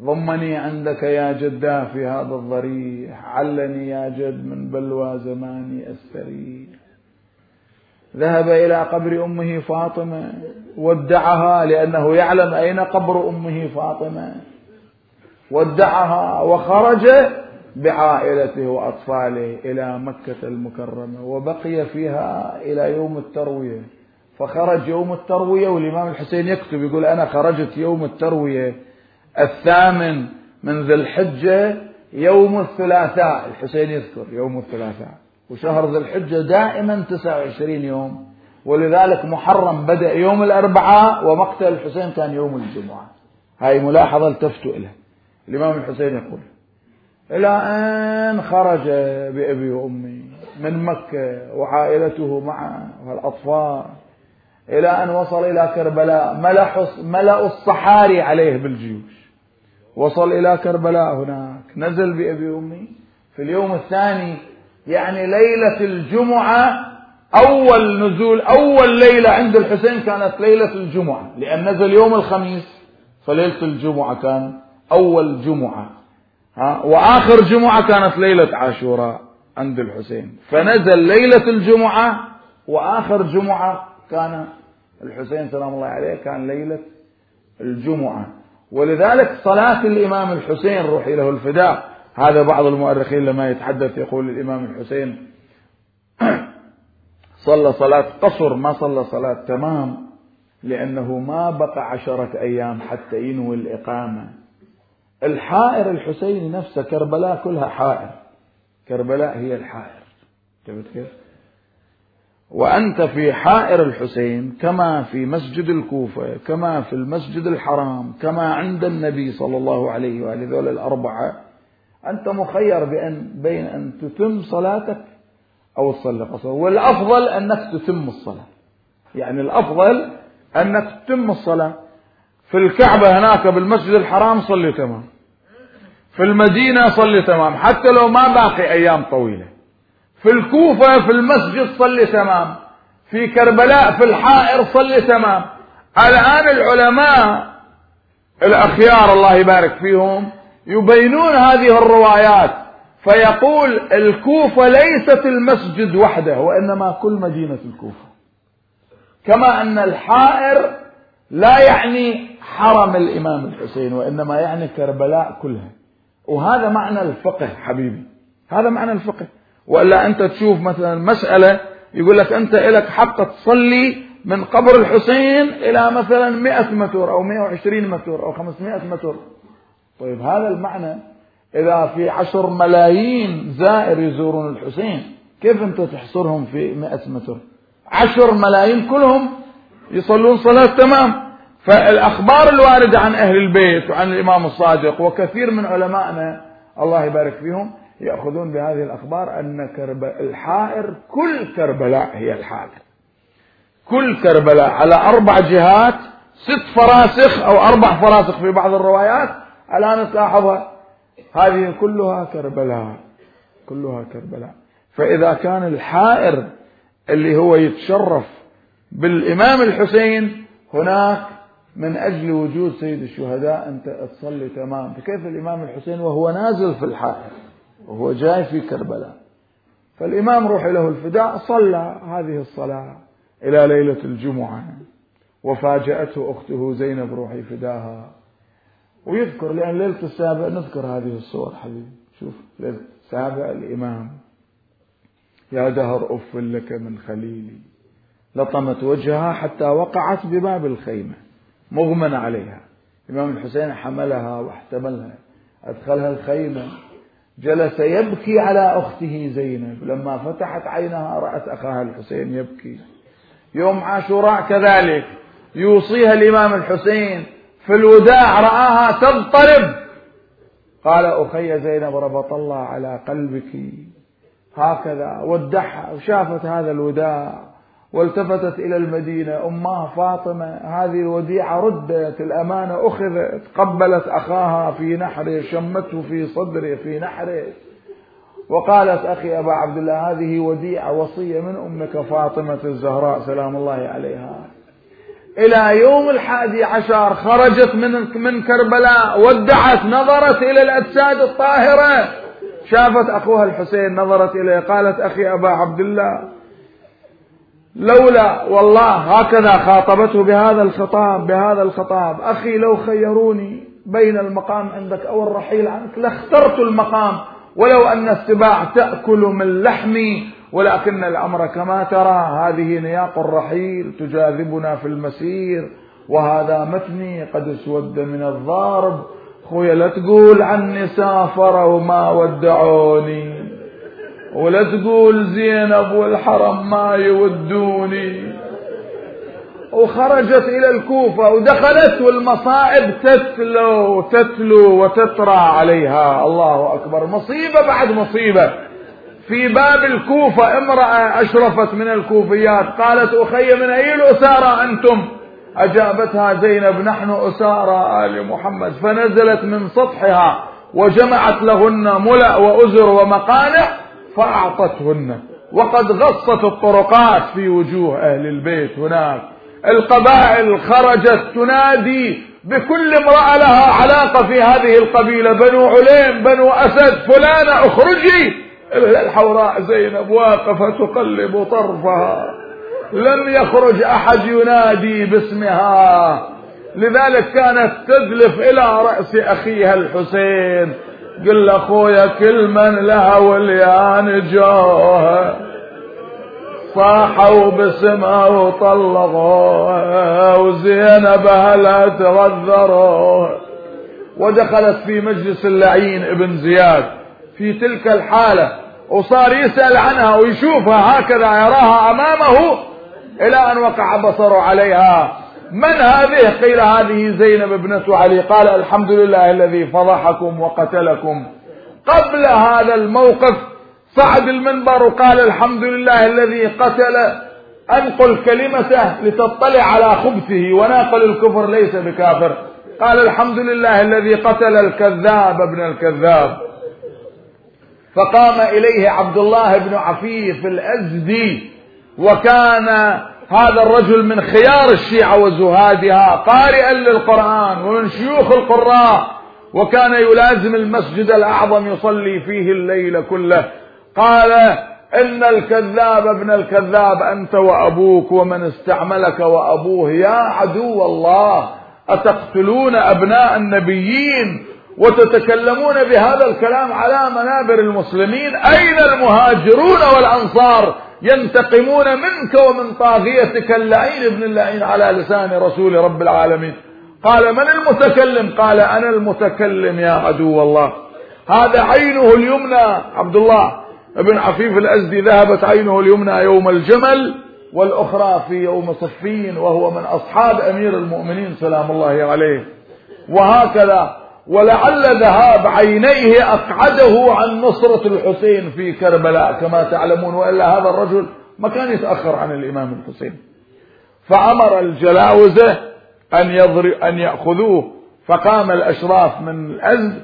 Speaker 1: ضمني عندك يا جدا في هذا الضريح. علني يا جد من بلوى زماني استريح ذهب إلى قبر أمه فاطمة. ودعها لأنه يعلم أين قبر أمه فاطمة. ودعها وخرج بعائلته وأطفاله إلى مكة المكرمة. وبقي فيها إلى يوم التروية. فخرج يوم التروية والإمام الحسين يكتب يقول أنا خرجت يوم التروية الثامن من ذي الحجة يوم الثلاثاء الحسين يذكر يوم الثلاثاء وشهر ذي الحجة دائما 29 يوم ولذلك محرم بدأ يوم الأربعاء ومقتل الحسين كان يوم الجمعة. هاي ملاحظة التفتوا إليها الإمام الحسين يقول إلى أن خرج بأبي وأمي من مكة وعائلته معه والأطفال. إلى أن وصل إلى كربلاء. ملأ الصحاري عليه بالجيوش. وصل إلى كربلاء هناك. نزل بأبي وأمي في اليوم الثاني يعني ليلة الجمعة أول نزول أول ليلة عند الحسين كانت ليلة الجمعة. لأن نزل يوم الخميس فليلة الجمعة كان أول جمعة. ها؟ وآخر جمعة كانت ليلة عاشوراء عند الحسين. فنزل ليلة الجمعة وآخر جمعة كان الحسين سلام الله عليه كان ليلة الجمعة. ولذلك صلاة الإمام الحسين روحي له الفداء. هذا بعض المؤرخين لما يتحدث يقول الإمام الحسين صلى صلاة قصر ما صلى صلاة تمام لأنه ما بقى عشرة أيام حتى ينوي الإقامة. الحائر الحسيني نفسه كربلاء كلها حائر. كربلاء هي الحائر. انتبهت كيف؟ وأنت في حائر الحسين كما في مسجد الكوفة كما في المسجد الحرام كما عند النبي صلى الله عليه وآله ذول الأربعة أنت مخير بأن بين أن تتم صلاتك أو تصلي قصر والأفضل أنك تتم الصلاة. يعني الأفضل أنك تتم الصلاة. في الكعبة هناك بالمسجد الحرام صلي تمام. في المدينة صلي تمام. حتى لو ما باقي أيام طويلة. في الكوفة في المسجد صلي تمام. في كربلاء في الحائر صلي تمام. الآن العلماء الأخيار الله يبارك فيهم يبينون هذه الروايات فيقول الكوفة ليست المسجد وحده وإنما كل مدينة الكوفة. كما أن الحائر لا يعني حرم الإمام الحسين وإنما يعني كربلاء كلها. وهذا معنى الفقه حبيبي. هذا معنى الفقه. وإلا أنت تشوف مثلا مسألة يقول لك أنت لك حق تصلي من قبر الحسين إلى مثلا 100 متر أو 120 متر أو 500 متر. طيب هذا المعنى إذا في عشر ملايين زائر يزورون الحسين كيف أنت تحصرهم في 100 متر؟ عشر ملايين كلهم يصلون صلاة تمام. فالأخبار الواردة عن أهل البيت وعن الإمام الصادق وكثير من علمائنا الله يبارك فيهم يأخذون بهذه الأخبار أن كرب الحائر كل كربلاء هي الحائر. كل كربلاء على أربع جهات ست فراسخ أو أربع فراسخ في بعض الروايات الآن تلاحظها هذه كلها كربلاء كلها كربلاء. فإذا كان الحائر اللي هو يتشرف بالإمام الحسين هناك من أجل وجود سيد الشهداء أنت تصلي تمام. فكيف الإمام الحسين وهو نازل في الحائر؟ وهو جاي في كربلاء. فالإمام روح له الفداء صلى هذه الصلاة إلى ليلة الجمعة. وفاجأته أخته زينب روحي فداها. ويذكر لأن ليلة السابع نذكر هذه الصور حبيبي. شوف ليلة السابع الإمام. يا دهر أف لك من خليلي. لطمت وجهها حتى وقعت بباب الخيمة مغمى عليها. الإمام الحسين حملها واحتملها. أدخلها الخيمة. جلس يبكي على أخته زينب. لما فتحت عينها رأت أخاها الحسين يبكي. يوم عاشوراء كذلك. يوصيها الإمام الحسين. في الوداع رآها تضطرب. قال أخي زينب ربط الله على قلبك. هكذا ودعها وشافت هذا الوداع. والتفتت إلى المدينة. أمها فاطمة هذه الوديعة ردت الأمانة أخذت قبلت أخاها في نحره شمته في صدره في نحره. وقالت أخي أبا عبد الله هذه وديعة وصية من أمك فاطمة الزهراء سلام الله عليها. إلى يوم الحادي عشر خرجت من من كربلاء ودعت نظرت إلى الأجساد الطاهرة. شافت أخوها الحسين نظرت إليه قالت أخي أبا عبد الله لولا والله هكذا خاطبته بهذا الخطاب بهذا الخطاب. أخي لو خيروني بين المقام عندك أو الرحيل عنك لاخترت المقام ولو أن السباع تأكل من لحمي ولكن الأمر كما ترى هذه نياق الرحيل تجاذبنا في المسير وهذا متني قد اسود من الضارب. خويا لا تقول عني سافروا وما ودعوني. ولا تقول زينب والحرم ما يودوني. وخرجت إلى الكوفة ودخلت والمصائب تتلو تتلو وتترى عليها. الله أكبر. مصيبة بعد مصيبة. في باب الكوفة امرأة أشرفت من الكوفيات. قالت أخي من أي الأسارة أنتم؟ أجابتها زينب نحن أسارى آل محمد. فنزلت من سطحها وجمعت لهن ملأ وأزر ومقانع فأعطتهن. وقد غصت الطرقات في وجوه أهل البيت هناك. القبائل خرجت تنادي بكل امرأة لها علاقة في هذه القبيلة. بنو عليم بنو أسد فلانة أخرجي. الحوراء زينب واقفة تقلب طرفها. لم يخرج أحد ينادي باسمها. لذلك كانت تدلف إلى رأس أخيها الحسين. قل أخويا كل من لها وليان جوها صاحوا باسمها وطلقوها وزينب هلا تغذروها ودخلت في مجلس اللعين ابن زياد في تلك الحالة وصار يسأل عنها ويشوفها هكذا يراها أمامه إلى أن وقع بصره عليها. من هذه؟ قيل هذه زينب ابنة علي. قال الحمد لله الذي فضحكم وقتلكم. قبل هذا الموقف صعد المنبر وقال الحمد لله الذي قتل أنقل كلمته لتطلع على خبثه وناقل الكفر ليس بكافر. قال الحمد لله الذي قتل الكذاب ابن الكذاب. فقام إليه عبد الله بن عفيف الأزدي وكان هذا الرجل من خيار الشيعة وزهادها قارئا للقرآن ومن شيوخ القراء وكان يلازم المسجد الأعظم يصلي فيه الليل كله. قال إن الكذاب ابن الكذاب أنت وأبوك ومن استعملك وأبوه يا عدو الله أتقتلون أبناء النبيين؟ وتتكلمون بهذا الكلام على منابر المسلمين. أين المهاجرون والأنصار ينتقمون منك ومن طاغيتك اللعين ابن اللعين على لسان رسول رب العالمين؟ قال من المتكلم؟ قال أنا المتكلم يا عدو الله. هذا عينه اليمنى. عبد الله ابن عفيف الأزدي ذهبت عينه اليمنى يوم الجمل والأخرى في يوم صفين وهو من أصحاب أمير المؤمنين سلام الله عليه. وهكذا ولعل ذهاب عينيه أقعده عن نصرة الحسين في كربلاء كما تعلمون وإلا هذا الرجل ما كان يتأخر عن الإمام الحسين. فأمر الجلاوزة أن, يضرب أن يأخذوه فقام الأشراف من الأزد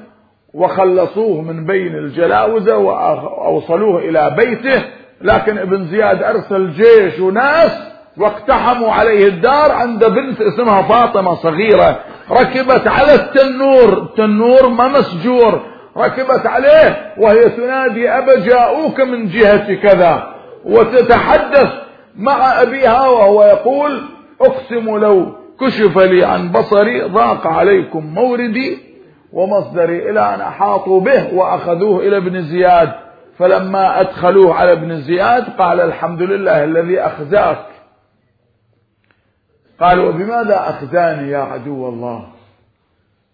Speaker 1: وخلصوه من بين الجلاوزة وأوصلوه إلى بيته لكن ابن زياد أرسل جيش وناس واقتحموا عليه الدار عند بنت اسمها فاطمة صغيرة. ركبت على التنور التنور ما مسجور ركبت عليه وهي تنادي أبا جاءوك من جهة كذا. وتتحدث مع أبيها وهو يقول أقسم لو كشف لي عن بصري ضاق عليكم موردي ومصدري إلى أن أحاطوا به وأخذوه إلى ابن زياد. فلما أدخلوه على ابن زياد قال الحمد لله الذي أخزاك. قال وبماذا أخزاني يا عدو الله؟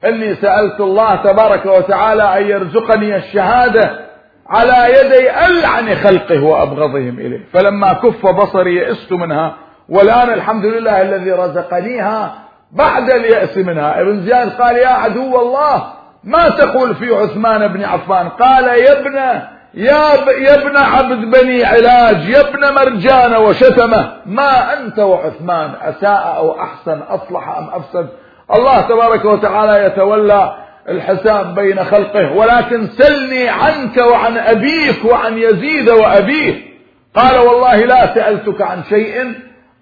Speaker 1: إني سألت الله تبارك وتعالى أن يرزقني الشهادة على يدي ألعن خلقه وأبغضهم إليه. فلما كف بصري يئست منها والآن الحمد لله الذي رزقنيها بعد اليأس منها. ابن زياد قال يا عدو الله ما تقول في عثمان بن عفان؟ قال يا ابن يا, ب... يا ابن عبد بني علاج يا ابن مرجان وشتمة ما أنت وعثمان أساء أو أحسن أصلح أم أفسد؟ الله تبارك وتعالى يتولى الحساب بين خلقه ولكن سلني عنك وعن أبيك وعن يزيد وأبيه. قال والله لا سألتك عن شيء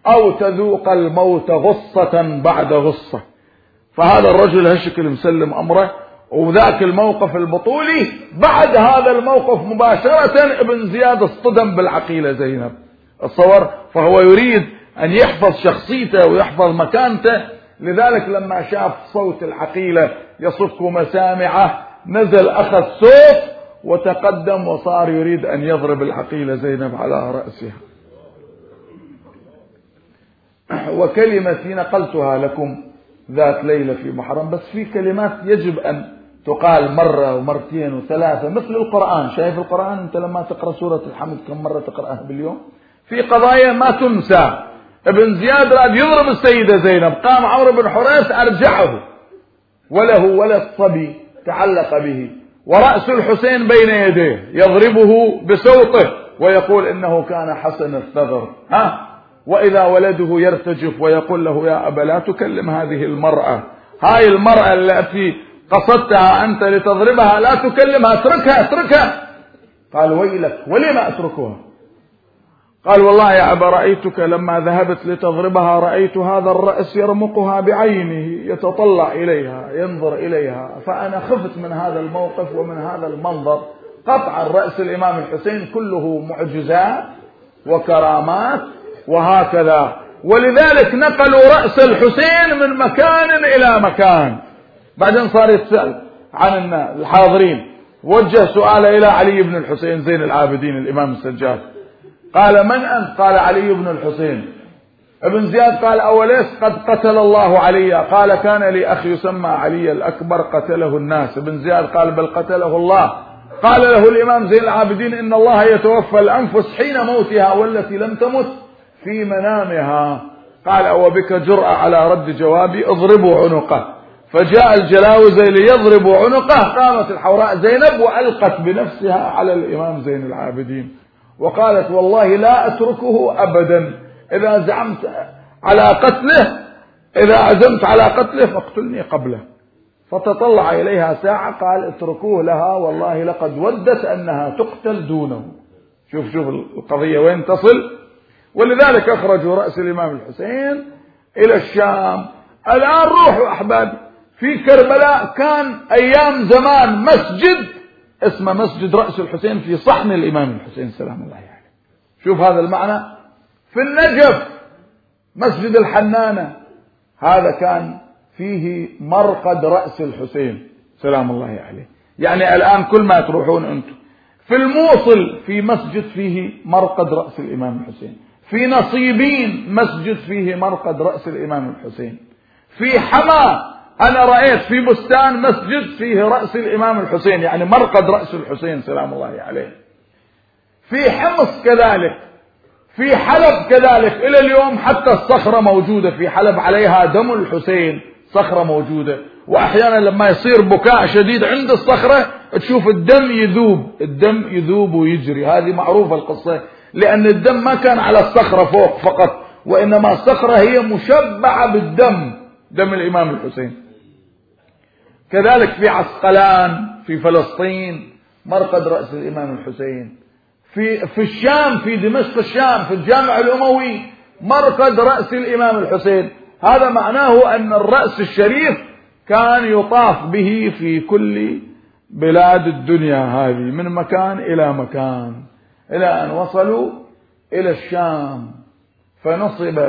Speaker 1: أو تذوق الموت غصة بعد غصة. فهذا الرجل هالشكل مسلم أمره وذاك الموقف البطولي بعد هذا الموقف مباشرة ابن زياد اصطدم بالعقيلة زينب. الصور فهو يريد أن يحفظ شخصيته ويحفظ مكانته. لذلك لما شاف صوت العقيلة يصك مسامعه نزل أخذ صوت وتقدم وصار يريد أن يضرب العقيلة زينب على رأسها. وكلمتي نقلتها لكم ذات ليلة في محرم بس في كلمات يجب أن تقال مرة ومرتين وثلاثة مثل القرآن. شايف القرآن؟ أنت لما تقرأ سورة الحمد كم مرة تقرأها باليوم؟ في قضايا ما تنسى. ابن زياد راد يضرب السيدة زينب. قام عمرو بن حريث أرجعه. وله ولد صبي تعلق به. ورأس الحسين بين يديه. يضربه بصوته. ويقول إنه كان حسن الثغر. ها؟ وإذا ولده يرتجف ويقول له يا أبا لا تكلم هذه المرأة. هاي المرأة التي قصدتها أنت لتضربها لا تكلمها اتركها اتركها. قال ويلك ولم أتركها؟ قال والله يا أبا رأيتك لما ذهبت لتضربها رأيت هذا الرأس يرمقها بعينه يتطلع إليها ينظر إليها. فأنا خفت من هذا الموقف ومن هذا المنظر. قطعا رأس الإمام الحسين كله معجزات وكرامات وهكذا. ولذلك نقلوا رأس الحسين من مكان إلى مكان. بعدين صار يتسأل عن الحاضرين. وجه سؤال إلى علي بن الحسين زين العابدين الإمام السجاد. قال من أنت؟ قال علي بن الحسين. ابن زياد قال أوليس قد قتل الله علي؟ قال كان لي أخ يسمى علي الأكبر قتله الناس. ابن زياد قال بل قتله الله. قال له الإمام زين العابدين إن الله يتوفى الأنفس حين موتها والتي لم تمت في منامها. قال أو بك جرأة على رد جوابي؟ اضربوا عنقه. فجاء الجلاوزة ليضرب عنقه. قامت الحوراء زينب وألقت بنفسها على الإمام زين العابدين. وقالت والله لا أتركه أبدا. إذا زعمت على قتله إذا عزمت على قتله فاقتلني قبله. فتطلع إليها ساعة قال اتركوه لها والله لقد ودت أنها تقتل دونه. شوف شوف القضية وين تصل. ولذلك أخرجوا رأس الإمام الحسين إلى الشام. الآن روحوا أحبابي في كربلاء كان أيام زمان مسجد اسمه مسجد رأس الحسين في صحن الإمام الحسين سلام الله عليه. يعني. شوف هذا المعنى. في النجف مسجد الحنانة. هذا كان فيه مرقد رأس الحسين سلام الله عليه. يعني الآن كل ما تروحون أنتم. في الموصل في مسجد فيه مرقد رأس الإمام الحسين. في نصيبين مسجد فيه مرقد رأس الإمام الحسين. في حما أنا رأيت في بستان مسجد فيه رأس الإمام الحسين يعني مرقد رأس الحسين سلام الله عليه. في حمص كذلك في حلب كذلك إلى اليوم حتى الصخرة موجودة في حلب عليها دم الحسين صخرة موجودة. وأحيانا لما يصير بكاء شديد عند الصخرة تشوف الدم يذوب الدم يذوب ويجري. هذه معروفة القصة لأن الدم ما كان على الصخرة فوق فقط وإنما الصخرة هي مشبعة بالدم دم الإمام الحسين. كذلك في عسقلان في فلسطين مرقد رأس الإمام الحسين. في في الشام في دمشق الشام في الجامع الأموي مرقد رأس الإمام الحسين. هذا معناه أن الرأس الشريف كان يطاف به في كل بلاد الدنيا هذه من مكان إلى مكان. إلى أن وصلوا إلى الشام فنصب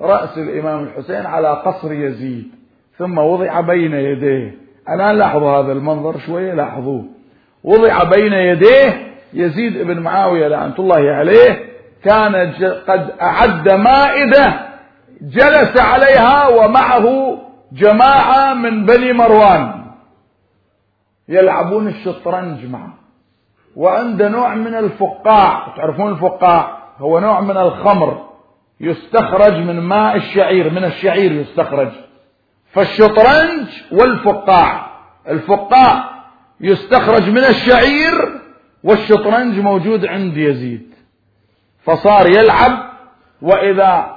Speaker 1: رأس الإمام الحسين على قصر يزيد ثم وضع بين يديه. الآن لاحظوا هذا المنظر شوية لاحظوه. وضع بين يديه يزيد بن معاوية لعنة الله عليه. كان قد أعد مائدة جلس عليها ومعه جماعة من بني مروان. يلعبون الشطرنج معه. وعند نوع من الفقاع. تعرفون الفقاع؟ هو نوع من الخمر. يستخرج من ماء الشعير من الشعير يستخرج. فالشطرنج والفقاع. الفقاع يستخرج من الشعير والشطرنج موجود عند يزيد. فصار يلعب وإذا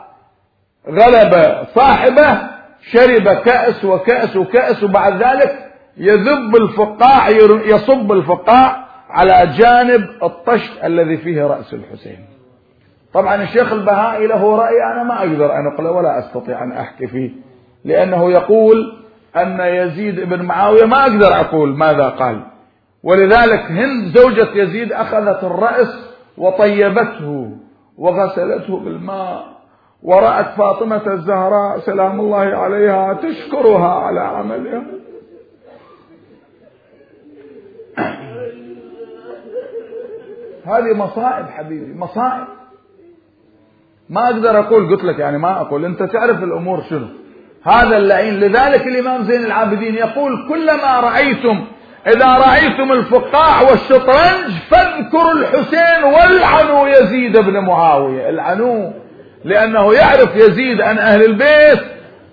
Speaker 1: غلب صاحبه شرب كأس وكأس وكأس وبعد ذلك يذب الفقاع يصب الفقاع على جانب الطشت الذي فيه رأس الحسين. طبعا الشيخ البهائي له رأي أنا ما أقدر أن أقله ولا أستطيع أن أحكي فيه. لأنه يقول أن يزيد بن معاوية ما أقدر أقول ماذا قال. ولذلك هند زوجة يزيد أخذت الرأس وطيبته وغسلته بالماء ورأت فاطمة الزهراء سلام الله عليها تشكرها على عملها. هذه مصائب حبيبي مصائب. ما أقدر أقول قلت لك يعني ما أقول. أنت تعرف الأمور شنو؟ هذا اللعين لذلك الإمام زين العابدين يقول كلما رأيتم إذا رأيتم الفقاع والشطرنج فاذكروا الحسين والعنوا يزيد بن معاوية. العنوه لأنه يعرف يزيد عن أهل البيت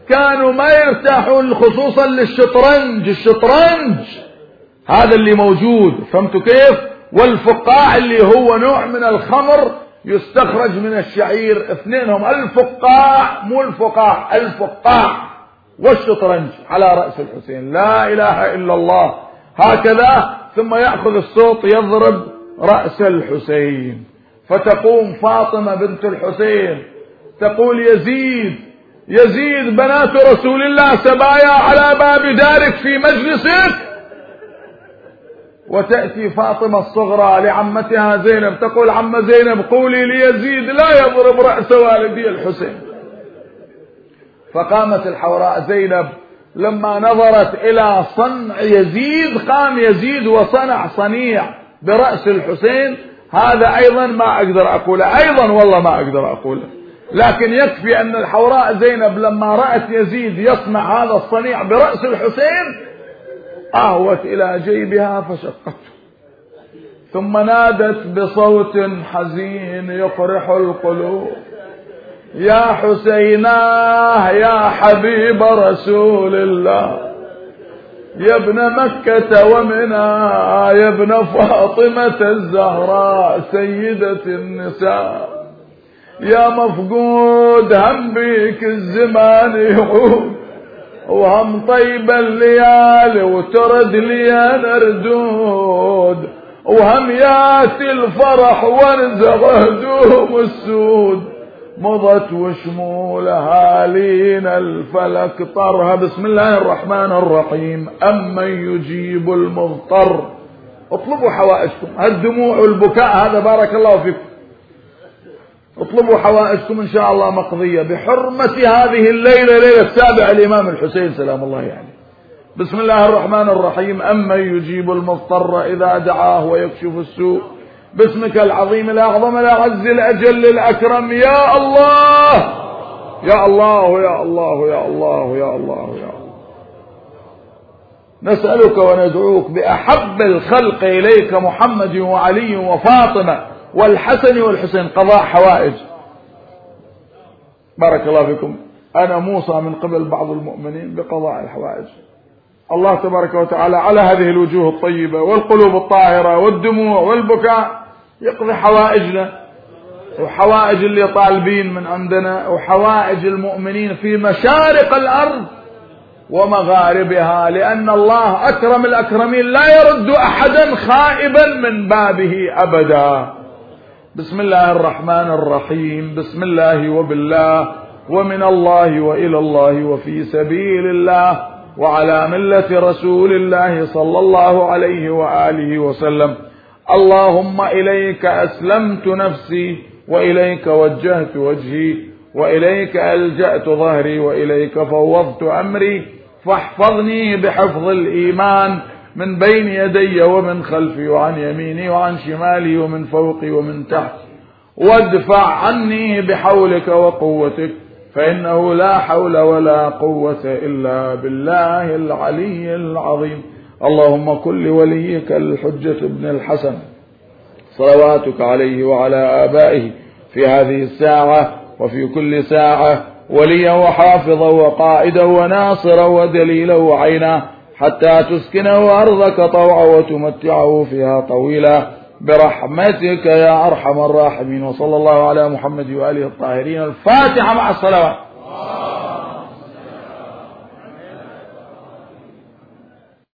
Speaker 1: كانوا ما يرتاحون خصوصا للشطرنج. الشطرنج هذا اللي موجود فهمتوا كيف؟ والفقاع اللي هو نوع من الخمر يستخرج من الشعير اثنينهم الفقاع مو الفقاع الفقاع. والشطرنج على رأس الحسين لا إله إلا الله. هكذا ثم يأخذ الصوت يضرب رأس الحسين. فتقوم فاطمة بنت الحسين تقول يزيد يزيد بنات رسول الله سبايا على باب دارك في مجلسك؟ وتأتي فاطمة الصغرى لعمتها زينب تقول عم زينب قولي ليزيد لا يضرب رأس والدي الحسين. فقامت الحوراء زينب لما نظرت إلى صنع يزيد قام يزيد وصنع صنيع برأس الحسين. هذا أيضا ما أقدر أقوله أيضا والله ما أقدر أقوله. لكن يكفي أن الحوراء زينب لما رأت يزيد يصنع هذا الصنيع برأس الحسين أهوت إلى جيبها فشقته. ثم نادت بصوت حزين يفرح القلوب. يا حسيناه يا حبيب رسول الله. يا ابن مكة ومنى يا ابن فاطمة الزهراء سيدة النساء. يا مفقود هم بيك الزمان يعود وهم طيب الليالي وترد لي نردود وهم يأتي الفرح وانزغ هدوم السود. مضت وشمولها لينا الفلك طرها. بسم الله الرحمن الرحيم. أمن يجيب المضطر. اطلبوا حوائجكم. الدموع والبكاء هذا بارك الله فيكم. اطلبوا حوائجكم إن شاء الله مقضية بحرمة هذه الليلة ليلة سابع الامام الحسين سلام الله يعني. بسم الله الرحمن الرحيم. أمن يجيب المضطر إذا دعاه ويكشف السوء. باسمك العظيم الأعظم الأعز الأجل الأكرم. يا الله! يا الله يا الله يا الله يا الله يا الله. نسألك وندعوك بأحب الخلق إليك محمد وعلي وفاطمة. والحسن والحسين قضاء حوائج. بارك الله فيكم. أنا موصى من قبل بعض المؤمنين بقضاء الحوائج. الله تبارك وتعالى على هذه الوجوه الطيبة والقلوب الطاهرة والدموع والبكاء يقضي حوائجنا. وحوائج اللي طالبين من عندنا وحوائج المؤمنين في مشارق الأرض ومغاربها لأن الله أكرم الأكرمين لا يرد أحدا خائبا من بابه أبدا. بسم الله الرحمن الرحيم. بسم الله وبالله ومن الله وإلى الله وفي سبيل الله وعلى ملة رسول الله صلى الله عليه وآله وسلم. اللهم إليك أسلمت نفسي وإليك وجهت وجهي وإليك ألجأت ظهري وإليك فوضت أمري. فاحفظني بحفظ الإيمان من بين يدي ومن خلفي وعن يميني وعن شمالي ومن فوقي ومن تحت. وادفع عني بحولك وقوتك فإنه لا حول ولا قوة إلا بالله العلي العظيم. اللهم كن لوليك الحجة ابن الحسن. صلواتك عليه وعلى آبائه في هذه الساعة وفي كل ساعة وليا وحافظا وقائدا وناصرا ودليلا وعينا. حتى تسكنه أرضك طوعا وتمتعه فيها طويلا. برحمتك يا أرحم الراحمين. وصلى الله على محمد وآله الطاهرين. الفاتحة مع الصلوات.